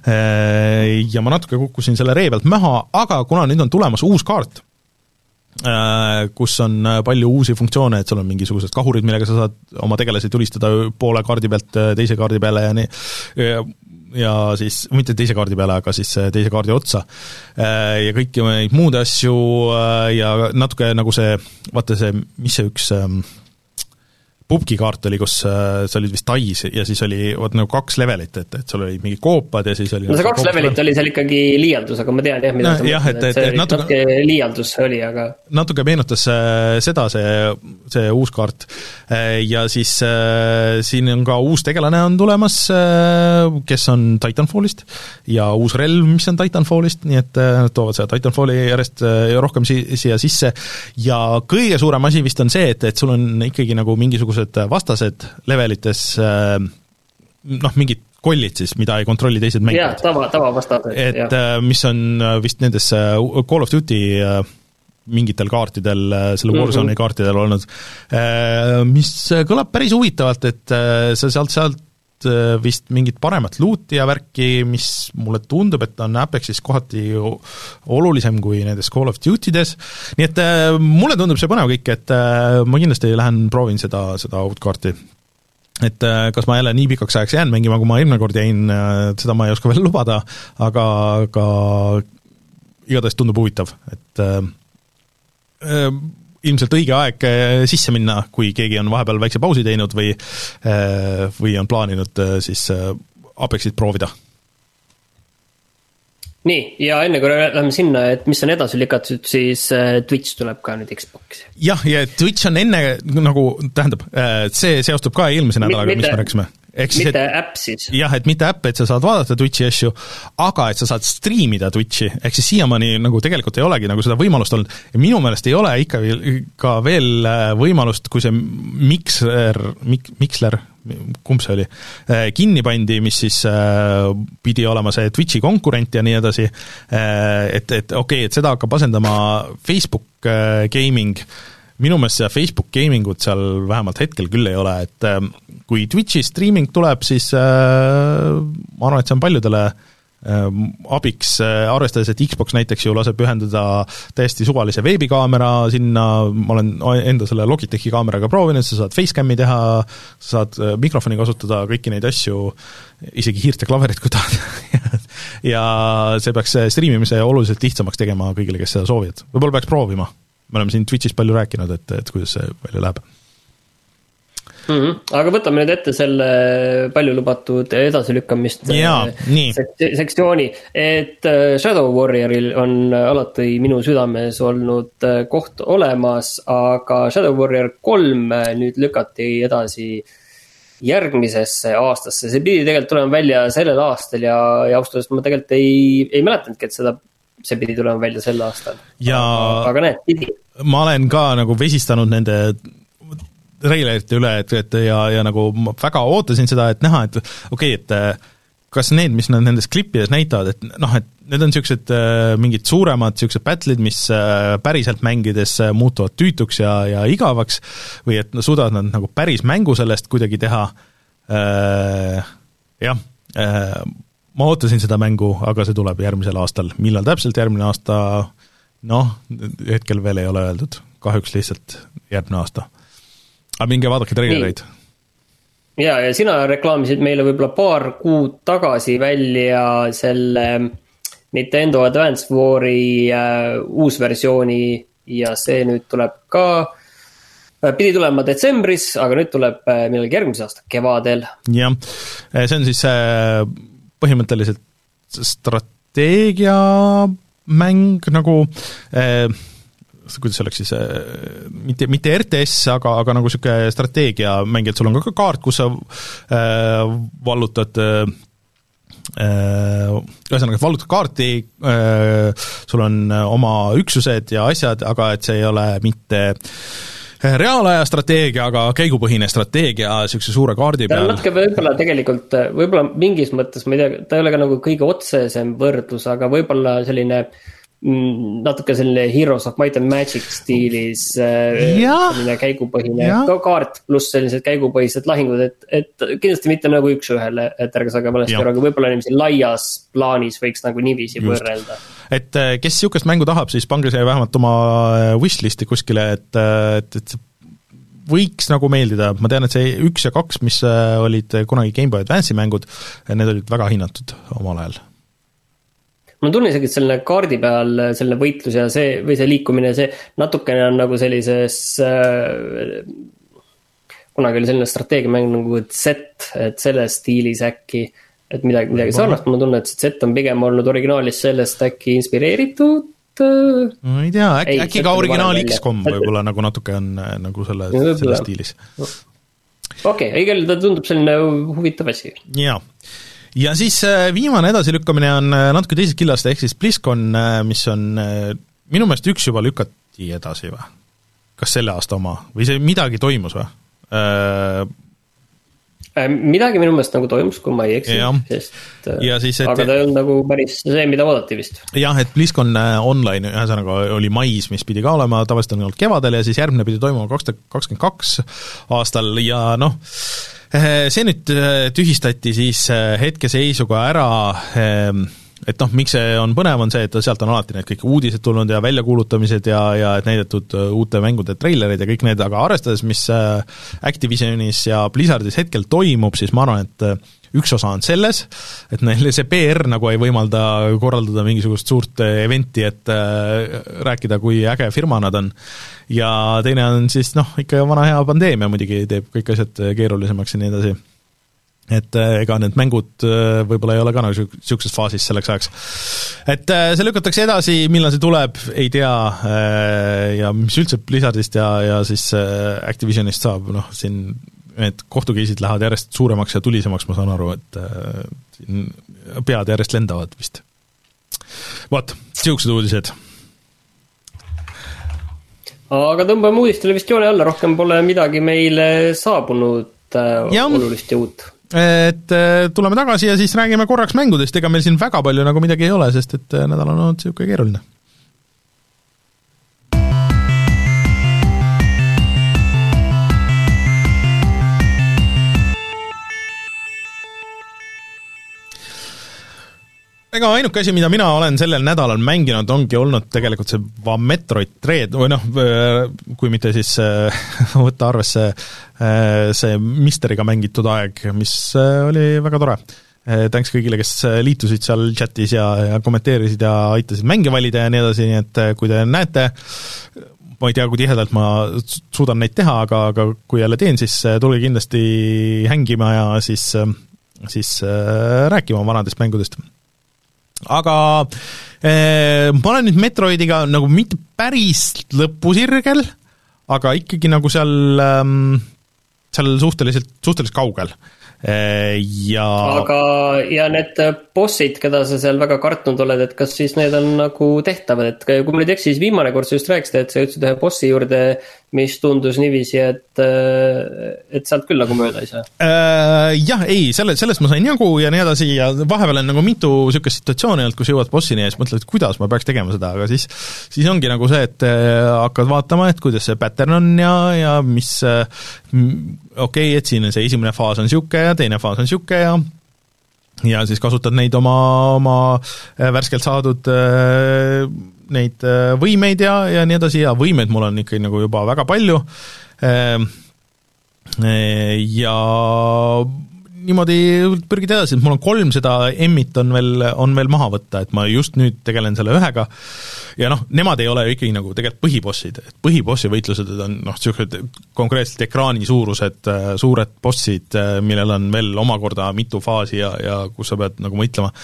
Ja ma natuke kukkusin selle ree pealt maha, aga kuna nüüd on tulemas uus kaart kus on äh, palju uusi funktsioone, et sul on mingisugused kahurid, millega sa saad oma tegelasi tulistada poole kaardi pealt äh, teise kaardi peale ja nii, ja siis, mitte teise kaardi peale, aga siis teise kaardi otsa. Ja kõiki neid muud asju ja natuke nagu see, vaata see, mis see üks ähm, pubgi kaart oli, kus äh, sa olid vist Tais ja siis oli vot nagu kaks levelit, et, et sul olid mingid koopad ja siis oli no see kaks levelit oli seal ikkagi liialdus, aga ma tean jah, mida no, sa mõtled, et, et, et natuke, natuke liialdus oli, aga natuke meenutas äh, seda, see, see uus kaart. Äh, ja siis siin on ka uus tegelane on tulemas, kes on Titanfallist ja uus relv, mis on Titanfallist, nii et nad toovad seda Titanfalli järjest rohkem si-, siia sisse ja kõige suurem asi vist on see, et, et sul on ikkagi nagu mingisugused vastased levelites noh, mingid kollid siis, mida ei kontrolli teised mängijad. jah, tava, tavavastased. et jah. mis on vist nendes Call of Duty mingitel kaartidel, selle Warzone'i mm -hmm. kaartidel olnud, äh, mis kõlab päris huvitavalt, et äh, sa sealt, sealt äh, vist mingit paremat luuti ja värki, mis mulle tundub, et on Apexis kohati olulisem kui nendes Call of Duty des, nii et mulle tundub see põnev kõik, et ma kindlasti lähen proovin seda, seda uut kaarti et kas ma jälle nii pikaks ajaks jään mängima, kui ma eelmine kord jäin, seda ma ei oska (laughs) veel lubada, aga, aga igatahes tundub huvitav, et Ehm, ilmselt õige aeg eh, sisse minna, kui keegi on vahepeal väikse pausi teinud või eh, või on plaaninud eh, siis Apexit proovida. nii, ja enne kui läheme sinna, et mis on edasi lükatud, siis Twitch tuleb ka nüüd Xbox'i. jah, ja Twitch on enne nagu, tähendab, see seostub ka eelmise nädalaga, mis me rääkisime ehk siis mitte äpp siis? jah, et mitte äpp, et sa saad vaadata Twitch'i asju, aga et sa saad striimida Twitch'i, ehk siis siiamaani nagu tegelikult ei olegi nagu seda võimalust olnud ja minu meelest ei ole ikka veel, ka veel äh, võimalust, kui see Mixer, Mik-, Mixler, kumb see oli, äh, kinni pandi, mis siis äh, pidi olema see Twitch'i konkurent ja nii edasi, et, et okei okay,, et seda hakkab asendama Facebook Gaming, minu meelest seda Facebook gaming ut seal vähemalt hetkel küll ei ole, et äh, kui Twitch'i streaming tuleb, siis äh, ma arvan, et see on paljudele äh, abiks, arvestades, et Xbox näiteks ju laseb ühendada täiesti suvalise veebikaamera sinna, ma olen enda selle Logitechi kaameraga proovinud, sa saad facecam'i teha, sa saad mikrofoni kasutada, kõiki neid asju, isegi hiirt ja klaverit, kui tahad (laughs) ja see peaks striimimise oluliselt lihtsamaks tegema kõigile, kes seda soovivad. võib-olla peaks proovima me oleme siin Twitch'is palju rääkinud, et, et kuidas see välja läheb mm. -hmm. aga võtame nüüd ette selle palju lubatud edasilükkamist sek sektsiooni, et äh, Shadow Warrioril on alati minu südames olnud äh, koht olemas, aga Shadow Warrior kolm äh, nüüd lükati edasi järgmisesse aastasse, see pidi tegelikult tulema välja sellel aastal ja, ja ausalt öeldes ma tegelikult ei, ei mäletanudki, et seda see pidi tulema välja sel aastal. ja aga näed, pidi. ma olen ka nagu vesistanud nende treilerite üle, et, et ja, ja nagu ma väga ootasin seda, et näha, et okei okay,, et kas need, mis nad nendes klippides näitavad, et noh, et need on niisugused äh, mingid suuremad niisugused battle'id, mis äh, päriselt mängides muutuvad tüütuks ja, ja igavaks, või et no suudavad nad nagu päris mängu sellest kuidagi teha äh,, jah äh,, ma ootasin seda mängu, aga see tuleb järgmisel aastal, millal täpselt järgmine aasta, noh, hetkel veel ei ole öeldud, kahjuks lihtsalt järgmine aasta. aga minge vaadake treilereid. ja, ja sina reklaamisid meile võib-olla paar kuud tagasi välja selle Nintendo Advance War'i äh, uusversiooni ja see nüüd tuleb ka äh, pidi tulema detsembris, aga nüüd tuleb äh, millalgi järgmise aasta kevadel. jah, see on siis äh, põhimõtteliselt strateegiamäng nagu eh, kuidas oleks siis eh,, mitte, mitte RTS, aga, aga nagu niisugune strateegiamäng, et sul on ka kaart, kus sa eh, vallutad eh, ühesõnaga, vallutad kaarti, sul on oma üksused ja asjad, aga et see ei ole mitte äh, reaalaja strateegia, aga käigupõhine strateegia niisuguse suure kaardi peal. natuke võib-olla tegelikult, võib-olla mingis mõttes, ma ei tea, ta ei ole ka nagu kõige otsesem võrdlus, aga võib-olla selline mm, natuke selline Heroes of Might and Magic stiilis äh, selline käigupõhine. Ka kaart pluss sellised käigupõhised lahingud, et, et kindlasti mitte nagu üks-ühele, et ärge saage valesti aru, aga võib-olla niiviisi laias plaanis võiks nagu niiviisi Just. võrrelda. Et äh, kes niisugust mängu tahab, siis pange see vähemalt oma äh, wishlist'i kuskile, et, et, et võiks nagu meeldida, ma tean, et see üks ja kaks, mis olid kunagi GameBoy Advance'i mängud, need olid väga hinnatud omal ajal mul on tunne isegi, et selline kaardi peal selline võitlus ja see või see liikumine, see natukene on nagu sellises äh, kunagi oli selline strateegiamäng nagu Z, et selles stiilis äkki. et midagi, midagi sarnast, mul on tunne, et see Z on pigem olnud originaalis sellest äkki inspireeritud ma ei tea, äkki, äkki ka originaal X-kom võib-olla nagu natuke on nagu selle, (laughs) selles stiilis. okei okay,, igal juhul ta tundub selline huvitav asi. jaa ja siis viimane edasilükkamine on natuke teisest killast, ehk siis BlizzCon, mis on minu meelest üks juba lükati edasi või? kas selle aasta oma või see midagi toimus või? Äh, äh, midagi minu meelest nagu toimus, kui ma ei eksi, sest äh, ja siis, et, aga ta ei olnud nagu päris see, mida oodati vist. jah, et BlizzCon online ühesõnaga oli mais, mis pidi ka olema, tavaliselt on olnud kevadel ja siis järgmine pidi toimuma kaks tuhat kakskümmend kaks aastal ja noh, see nüüd tühistati siis hetkeseisuga ära et noh, miks see on põnev, on see, et sealt on alati need kõik uudised tulnud ja väljakuulutamised ja, ja näidatud äh, uute mängude treilerid ja kõik need, aga arvestades, mis äh, Activisionis ja Blizzardis hetkel toimub, siis ma arvan, et äh, üks osa on selles, et neil see PR nagu ei võimalda korraldada mingisugust suurt event'i, et äh, rääkida, kui äge firma nad on, ja teine on siis noh, ikka vana hea pandeemia muidugi teeb kõik asjad keerulisemaks ja nii edasi et ega need mängud võib-olla ei ole ka nagu niisuguses faasis selleks ajaks. et see lükatakse edasi, millal see tuleb, ei tea, ja mis üldse Blizzardist ja, ja siis Activisionist saab, noh, siin need kohtukeisid lähevad järjest suuremaks ja tulisemaks, ma saan aru, et siin pead järjest lendavad vist. vot, niisugused uudised aga tõmbame uudistele vist joone alla, rohkem pole midagi meile saabunud ja. olulist ja uut et äh, tuleme tagasi ja siis räägime korraks mängudest, ega meil siin väga palju nagu midagi ei ole, sest et äh, nädal on olnud niisugune keeruline ega ainuke asi, mida mina olen sellel nädalal mänginud, ongi olnud tegelikult see Metroid Dread või noh, kui mitte siis äh, (laughs) võtta arvesse äh, see Misteriga mängitud aeg, mis äh, oli väga tore. Thanks kõigile, kes liitusid seal chatis ja, ja kommenteerisid ja aitasid mänge valida ja nii edasi, nii et kui te näete, ma ei tea, kui tihedalt ma suudan neid teha, aga, aga kui jälle teen, siis tulge kindlasti hängima ja siis, siis rääkima vanadest mängudest aga eh, ma olen nüüd Metroidiga nagu mitte päris lõpusirgel, aga ikkagi nagu seal ähm,, seal suhteliselt, suhteliselt kaugel. Eh, ja aga, ja need bossid, keda sa seal väga kartnud oled, et kas siis need on nagu tehtavad, et kui ma nüüd ei eksi, siis viimane kord sa just rääkisid, et sa jõudsid ühe bossi juurde mis tundus niiviisi, et, äh, et sealt küll nagu mööda ei saa äh,. Jah, ei, selle, sellest ma sain jagu ja nii edasi ja vahepeal on nagu mitu niisugust situatsiooni olnud, kus jõuad bossini ja siis mõtled, et kuidas ma peaks tegema seda, aga siis siis ongi nagu see, et äh, hakkad vaatama, et kuidas see pattern on ja, ja mis okei okay,, et siin see esimene faas on niisugune ja teine faas on niisugune ja ja siis kasutad neid oma, oma värskelt saadud neid äh, võimeid ja, ja nii edasi ja võimeid mul on ikkagi nagu juba väga palju. Ehm, äh, ja niimoodi pürgida edasi, et mul on kolm seda M-it on veel, on veel maha võtta, et ma just nüüd tegelen selle ühega. Ja noh, nemad ei ole ju ikkagi nagu tegelikult põhibossid, et põhibossi võitlused on noh, niisugused konkreetselt ekraani suurused äh, suured bossid, millel on veel omakorda mitu faasi ja, ja kus sa pead nagu mõtlema,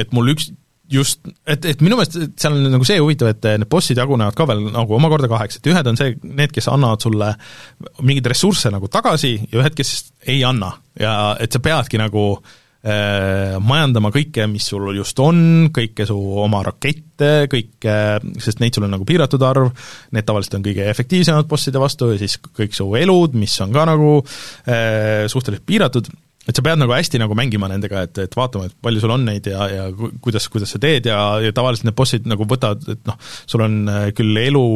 et mul üks just, et, et minu meelest seal on nagu see huvitav, et need bossid jagunevad ka veel nagu omakorda kaheks, et ühed on see, need, kes annavad sulle mingeid ressursse nagu tagasi ja ühed, kes ei anna. ja et sa peadki nagu äh, majandama kõike, mis sul just on, kõike su oma rakette, kõike, sest neid sul on nagu piiratud arv, need tavaliselt on kõige efektiivsemad bosside vastu ja siis kõik su elud, mis on ka nagu äh, suhteliselt piiratud et sa pead nagu hästi nagu mängima nendega, et, et vaatama, et palju sul on neid ja, ja kuidas, kuidas sa teed ja, ja tavaliselt need bossid nagu võtavad, et noh, sul on äh, küll elu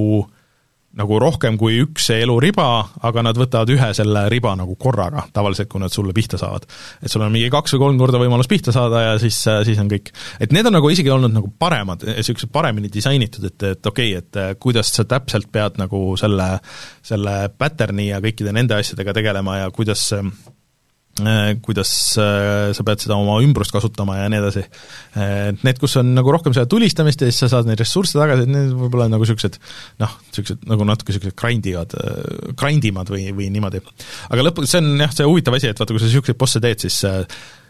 nagu rohkem kui üks eluriba, aga nad võtavad ühe selle riba nagu korraga, tavaliselt kui nad sulle pihta saavad. et sul on mingi kaks või kolm korda võimalus pihta saada ja siis, äh, siis on kõik. et need on nagu isegi olnud nagu paremad, niisugused paremini disainitud, et, et okei okay,, et äh, kuidas sa täpselt pead nagu selle, selle pattern'i ja kõikide nende asjadega tegelema ja kuidas Äh, kuidas äh, sa pead seda oma ümbrust kasutama ja nii edasi. et need, kus on nagu rohkem seda tulistamist ja siis sa saad neid ressursse tagasi, et need võib-olla nagu niisugused noh, niisugused nagu natuke niisugused grindivad, grindimad või, või niimoodi. aga lõpuks see on jah, see huvitav asi, et vaata, kui sa niisuguseid bosse teed, siis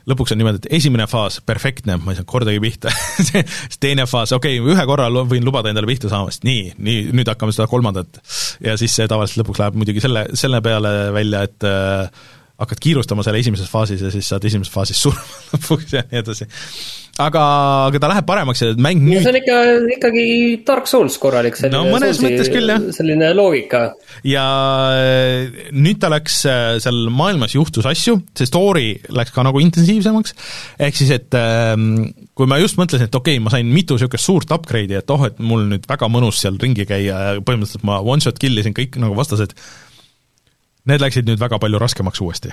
lõpuks on niimoodi, et esimene faas, perfektne, ma ei saanud kordagi pihta (laughs) siis teine faas, okei okay,, ühe korra võin lubada endale pihta saamast, nii, nii, nüüd hakkame seda kolmandat. ja siis see tavaliselt lõpuks läheb muidugi selle, selle peale välja, et äh, hakkad kiirustama seal esimeses faasis ja siis saad esimeses faasis surma (laughs) lõpuks ja nii edasi. aga, aga ta läheb paremaks ja mäng nüüd see on ikka, ikkagi Dark Souls korralik no mõnes Soulsi, mõttes küll, jah. selline loogika. ja äh, nüüd ta läks, äh, seal maailmas juhtus asju, see story läks ka nagu intensiivsemaks, ehk siis et ähm, kui ma just mõtlesin, et okei okay,, ma sain mitu niisugust suurt upgrade'i, et oh, et mul nüüd väga mõnus seal ringi käia ja põhimõtteliselt ma one-shot kill isin kõik nagu vastased, need läksid nüüd väga palju raskemaks uuesti.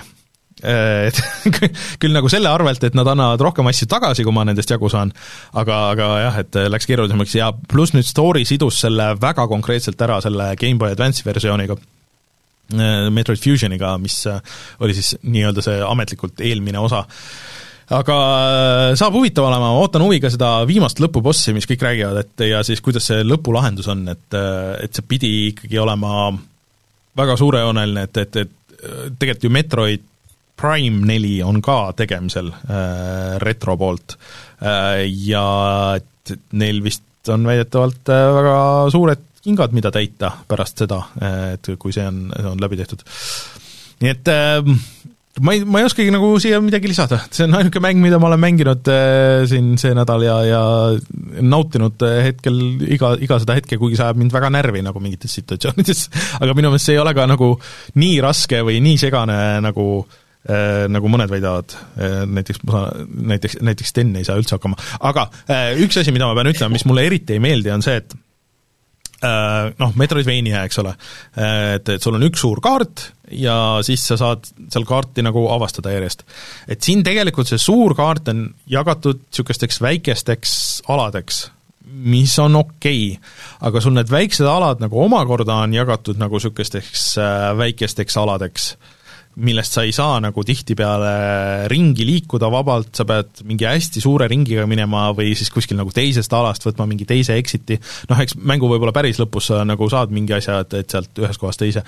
Äh, et (laughs) küll nagu selle arvelt, et nad annavad rohkem asju tagasi, kui ma nendest jagu saan, aga, aga jah, et läks keerulisemaks ja pluss nüüd story sidus selle väga konkreetselt ära selle GameBoy Advance'i versiooniga, äh, Metroid Fusioniga, mis äh, oli siis nii-öelda see ametlikult eelmine osa. Aga saab huvitav olema, ma ootan huviga seda viimast lõpubossi, mis kõik räägivad, et ja siis kuidas see lõpulahendus on, et, et see pidi ikkagi olema väga suurejooneline, et, et, et tegelikult ju Metroid Prime neli on ka tegemisel äh, retro poolt äh, ja et neil vist on väidetavalt äh, väga suured kingad, mida täita pärast seda, äh, et kui see on, on läbi tehtud. nii et äh, ma ei, ma ei oskagi nagu siia midagi lisada, see on ainuke mäng, mida ma olen mänginud äh, siin see nädal ja, ja nautinud äh, hetkel iga, iga seda hetke, kuigi see ajab mind väga närvi nagu mingites situatsioonides, (laughs) aga minu meelest see ei ole ka nagu nii raske või nii segane nagu äh, nagu mõned väidavad, äh, näiteks ma saan, näiteks, näiteks Sten ei saa üldse hakkama, aga äh, üks asi, mida ma pean ütlema, mis mulle eriti ei meeldi, on see, et noh, Metroidvania, eks ole, et, et sul on üks suur kaart ja siis sa saad seal kaarti nagu avastada järjest. et siin tegelikult see suur kaart on jagatud niisugusteks väikesteks aladeks, mis on okei okay., aga sul need väiksed alad nagu omakorda on jagatud nagu niisugusteks äh, väikesteks aladeks millest sa ei saa nagu tihtipeale ringi liikuda vabalt, sa pead mingi hästi suure ringiga minema või siis kuskil nagu teisest alast võtma mingi teise exit'i, noh eks mängu võib-olla päris lõpus sa nagu saad mingi asja, et, et sealt ühest kohast teise.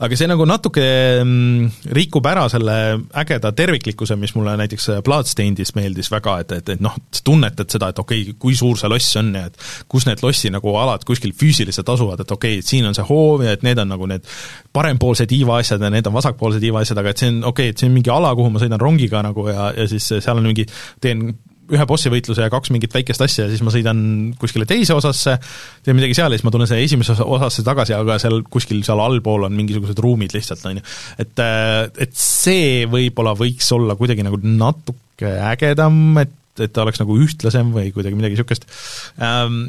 aga see nagu natuke mm, rikub ära selle ägeda terviklikkuse, mis mulle näiteks Bloodstainedis meeldis väga, et, et, et noh, sa tunnetad seda, et okei okay,, kui suur see loss on ja et kus need lossi nagu alad kuskil füüsiliselt asuvad, et okei okay,, et siin on see hoov ja et need on nagu need parempoolse tiiva asjad ja need on vasakpoolse tiiva asjad, aga et see on okei okay,, et see on mingi ala, kuhu ma sõidan rongiga nagu ja, ja siis seal on mingi, teen ühe bossi võitluse ja kaks mingit väikest asja ja siis ma sõidan kuskile teise osasse, teen midagi seal ja siis ma tulen selle esimesse osasse tagasi, aga seal kuskil seal allpool on mingisugused ruumid lihtsalt, on ju. et, et see võib-olla võiks olla kuidagi nagu natuke ägedam, et, et ta oleks nagu ühtlasem või kuidagi midagi niisugust ähm,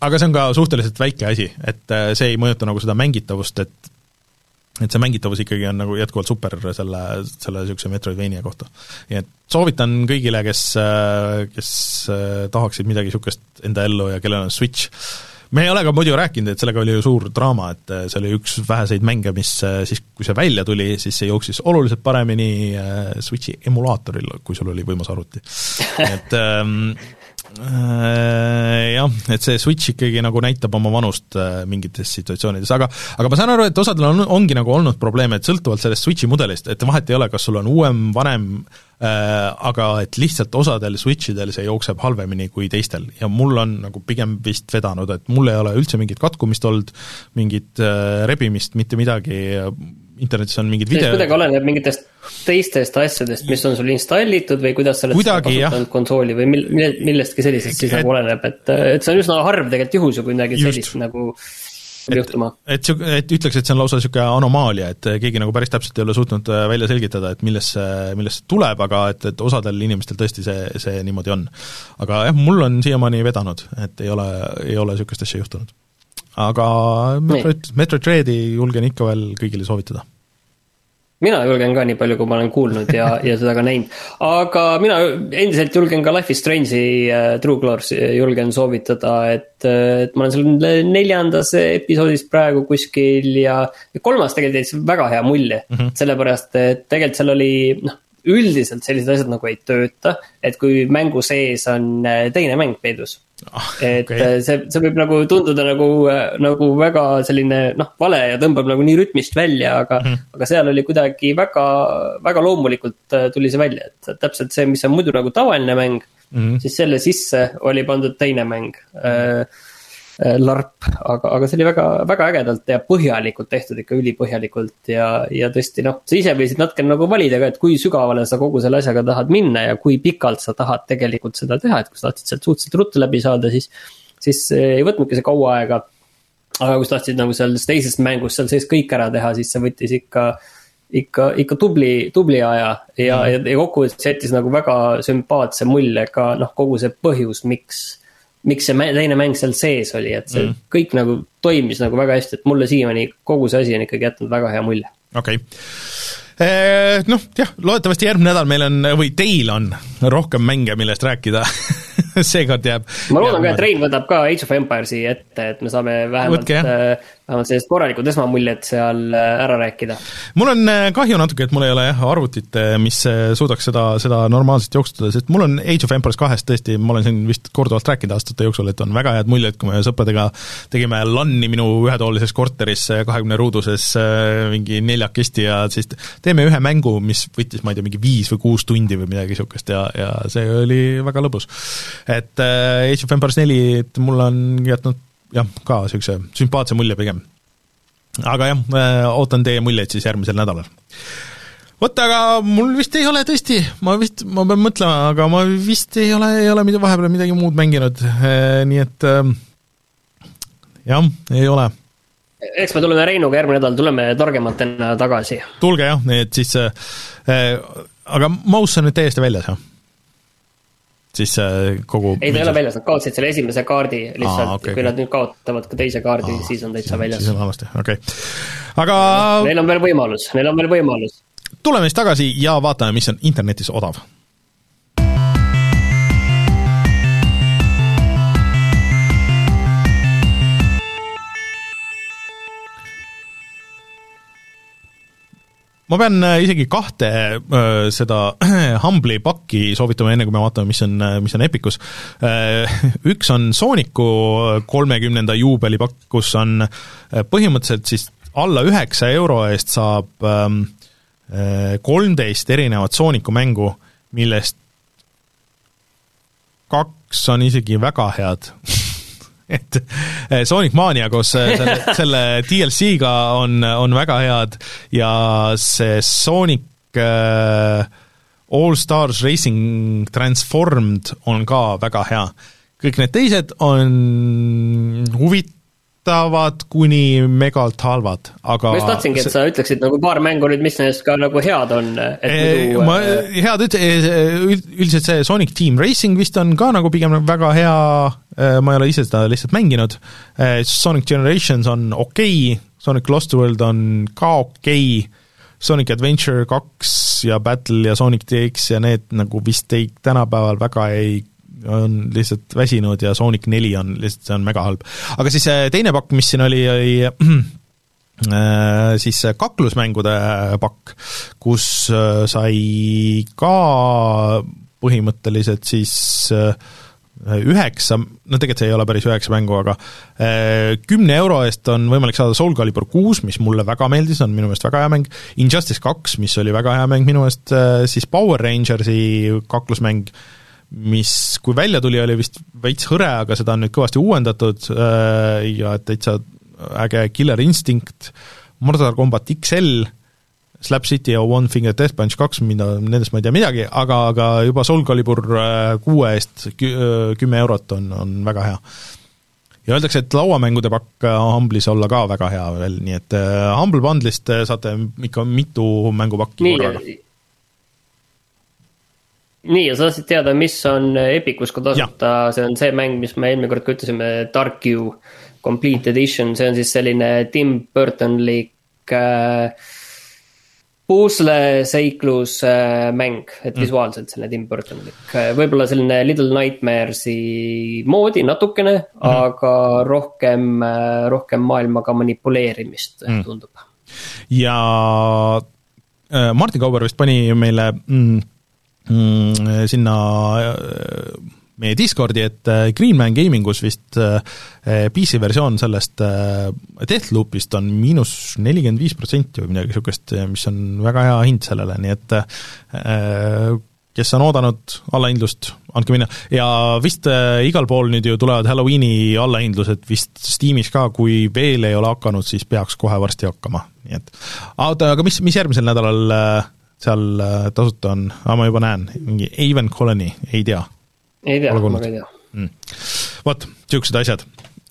aga see on ka suhteliselt väike asi, et see ei mõjuta nagu seda mängitavust, et et see mängitavus ikkagi on nagu jätkuvalt super selle, selle niisuguse Metroidvania kohta. nii et soovitan kõigile, kes, kes tahaksid midagi niisugust enda ellu ja kellel on Switch, me ei ole ka muidu rääkinud, et sellega oli ju suur draama, et see oli üks väheseid mänge, mis siis, kui see välja tuli, siis see jooksis oluliselt paremini Switchi emulaatoril, kui sul oli võimas arvuti. et Äh, jah, et see Switch ikkagi nagu näitab oma vanust äh, mingites situatsioonides, aga aga ma saan aru, et osadel on, ongi nagu olnud probleeme, et sõltuvalt sellest Switchi mudelist, et vahet ei ole, kas sul on uuem, vanem äh,, aga et lihtsalt osadel Switchidel see jookseb halvemini kui teistel. Ja mul on nagu pigem vist vedanud, et mul ei ole üldse mingit katkumist olnud, mingit äh, rebimist, mitte midagi, internetis on mingid video kuidagi oleneb mingitest teistest asjadest, mis on sul installitud või kuidas sa oled kuidagi, kasutanud konsooli või mil-, millestki sellisest siis et, nagu oleneb, et, et see on üsna harv tegelikult juhus ju, kui midagi sellist nagu et, juhtuma. et sihuke, et ütleks, et see on lausa niisugune anomaalia, et keegi nagu päris täpselt ei ole suutnud äh, välja selgitada, et millest see, millest see tuleb, aga et, et osadel inimestel tõesti see, see niimoodi on. aga jah, mul on siiamaani vedanud, et ei ole, ei ole niisugust asja juhtunud aga Metroid, Metroid Dreadi julgen ikka veel kõigile soovitada mina julgen ka nii palju, kui ma olen kuulnud ja, ja seda ka näinud. aga mina endiselt julgen ka Life is Strange'i uh, True Colors julgen soovitada, et, äh, et ma olen seal neljandas episoodis praegu kuskil ja. kolmas tegelikult jättis väga hea mulje mm, -hmm. sellepärast et tegelikult seal oli noh üldiselt sellised asjad nagu ei tööta, et kui mängu sees on teine mäng peidus oh,. et okay. see, see võib nagu tunduda nagu, nagu väga selline noh, vale ja tõmbab nagu nii rütmist välja, aga mm., aga seal oli kuidagi väga, väga loomulikult tuli see välja, et täpselt see, mis on muidu nagu tavaline mäng mm, -hmm. siis selle sisse oli pandud teine mäng äh, Äh, larp, aga, aga see oli väga, väga ägedalt ja põhjalikult tehtud ikka ülipõhjalikult ja, ja tõesti noh, sa ise võisid natuke nagu valida ka, et kui sügavale sa kogu selle asjaga tahad minna ja kui pikalt sa tahad tegelikult seda teha, et kui sa tahtsid sealt suhteliselt ruttu läbi saada, siis, siis ei võtnudki see kaua aega. aga kui sa tahtsid nagu selles teises mängus seal sees kõik ära teha, siis see võttis ikka ikka, ikka tubli, tubli aja ja mm., ja, ja kokkuvõttes jättis nagu väga sümpaatse mulje ka noh, kogu see põhjus, miks miks see teine mäng seal sees oli, et see mm. kõik nagu toimis nagu väga hästi, et mulle siiamaani kogu see asi on ikkagi jätnud väga hea mulje. okei okay. Eh, noh, jah, loodetavasti järgmine nädal meil on, või teil on rohkem mänge, millest rääkida (laughs) seekord jääb. ma loodan ka, et Rein võtab ka Age of Empires'i ette, et me saame vähemalt Võtke, vähemalt sellised korralikud esmamuljed seal äh, ära rääkida. mul on äh, kahju natuke, et mul ei ole jah arvutit, äh, mis suudaks seda, seda normaalselt jooksutada, sest mul on Age of Empires kahest tõesti, ma olen siin vist korduvalt rääkinud aastate jooksul, et on väga head muljed, kui me sõpradega tegime LAN-i minu ühetoalises korteris kahekümne ruuduses mingi neljakesti ja siis teeme ühe mängu, mis võttis, ma ei tea, mingi viis või kuus tundi või midagi niisugust ja, ja see oli väga lõbus. et Age of Empires neli, et mul on jätnud jah, ka niisuguse sümpaatse mulje pigem. aga jah, äh, ootan teie muljeid siis järgmisel nädalal. vot, aga mul vist ei ole tõesti, ma vist, ma pean mõtlema, aga ma vist ei ole, ei ole mida, vahepeal midagi muud mänginud, äh, nii et äh, jah, ei ole eks me tuleme Reinuga järgmine nädal, tuleme targematena tagasi. tulge jah, nii et siis äh,, aga Mouse on nüüd täiesti väljas, jah? Siis kogu ei, ta ei ole väljas, nad kaotasid selle esimese kaardi lihtsalt Aa, okay,, kui okay. nad nüüd kaotavad ka teise kaardi, siis on täitsa väljas. siis on halvasti, okei okay.. aga Neil on veel võimalus, neil on veel võimalus. tuleme siis tagasi ja vaatame, mis on internetis odav ma pean äh, isegi kahte äh, seda (clears throat) Humble'i pakki soovitama, enne kui me vaatame, mis on, äh, mis on Epicus. (laughs) Üks on Sooniku kolmekümnenda juubelipakk, kus on põhimõtteliselt siis alla üheksa euro eest saab ähm, kolmteist erinevat Sooniku mängu, millest kaks on isegi väga head (laughs) et Sonic Mania koos eh, selle, (laughs) selle DLC-ga on, on väga head ja see Sonic äh, All Stars Racing Transformed on ka väga hea. kõik need teised on huvit-, huvitavad kuni megalt halvad, aga ma just tahtsingi, et sa ütleksid nagu paar mängu nüüd, mis nendest ka nagu head on, et muidu ma head üt-, üldiselt see Sonic Team Racing vist on ka nagu pigem väga hea, ma ei ole ise seda lihtsalt mänginud, äh, Sonic Generations on okei okay,, Sonic Lost World on ka okei okay,, Sonic Adventure kaks ja Battle ja Sonic DX ja need nagu vist ei, tänapäeval väga ei on lihtsalt väsinud ja Sonic neli on lihtsalt, see on mega halb. aga siis teine pakk, mis siin oli, oli äh, siis kaklusmängude pakk, kus äh, sai ka põhimõtteliselt siis äh, üheksa, no tegelikult see ei ole päris üheksa mängu, aga kümne euro eest on võimalik saada Soul Calibur kuus, mis mulle väga meeldis, on minu meelest väga hea mäng, Injustice kaks, mis oli väga hea mäng minu meelest, siis Power Rangersi kaklusmäng, mis, kui välja tuli, oli vist veits hõre, aga seda on nüüd kõvasti uuendatud äh, ja täitsa äge Killer Instinct, Mortal Combat XL, Slap City ja One Finger Death Punch kaks, mida, nendest ma ei tea midagi, aga, aga juba Soul Calibur äh, kuue eest äh, kümme eurot on, on väga hea. ja öeldakse, et lauamängude pakk Humble'is olla ka väga hea veel, nii et Humble Bundle'ist saate ikka mitu mängupakki korraga. Nii, ja sa tahtsid teada, mis on Epicus ka tasuta, see on see mäng, mis me eelmine kord ka ütlesime, Dark You Complete Edition, see on siis selline Tim Burtonlik äh, pusle-seiklus äh, mäng, et mm. visuaalselt selline Tim Burtonlik, äh, võib-olla selline Little Nightmares'i moodi natukene mm, -hmm. aga rohkem, äh, rohkem maailmaga manipuleerimist mm. tundub. ja Martin Kauber vist pani meile mm, mm, sinna meie Discordi, et Greenman Gamingus vist PC versioon sellest Deathloopist on miinus nelikümmend viis protsenti või midagi niisugust, mis on väga hea hind sellele, nii et kes on oodanud allahindlust, andke minna, ja vist äh, igal pool nüüd ju tulevad Halloweeni allahindlused vist Steamis ka, kui veel ei ole hakanud, siis peaks kohe varsti hakkama, nii et. Oota, aga mis, mis järgmisel nädalal äh, seal äh, tasuta on? Ah,, ma juba näen, mingi Avon Colony, ei tea. Ei tea, ma ka ei tea. Mm.. vot, niisugused asjad.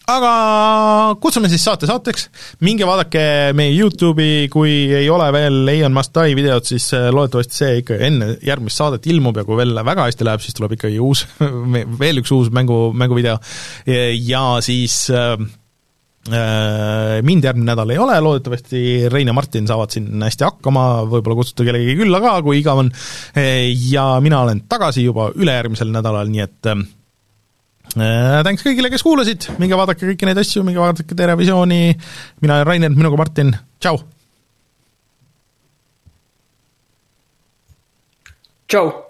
Aga kutsume siis saate saateks, minge vaadake meie YouTube'i, kui ei ole veel Eion Must Die videot, siis äh, loodetavasti see ikka enne järgmist saadet ilmub ja kui veel väga hästi läheb, siis tuleb ikkagi uus, (laughs) veel üks uus mängu, mänguvideo. Ja siis äh, mind järgmine nädal ei ole, loodetavasti Rein ja Martin saavad siin hästi hakkama, võib-olla kutsute kellegi külla ka, kui igav on, ja mina olen tagasi juba ülejärgmisel nädalal, nii et Äh, thanks kõigile, kes kuulasid, minge vaadake kõiki neid asju, minge vaadake Terevisiooni, mina olen Rainer, minuga Martin, tšau! tšau!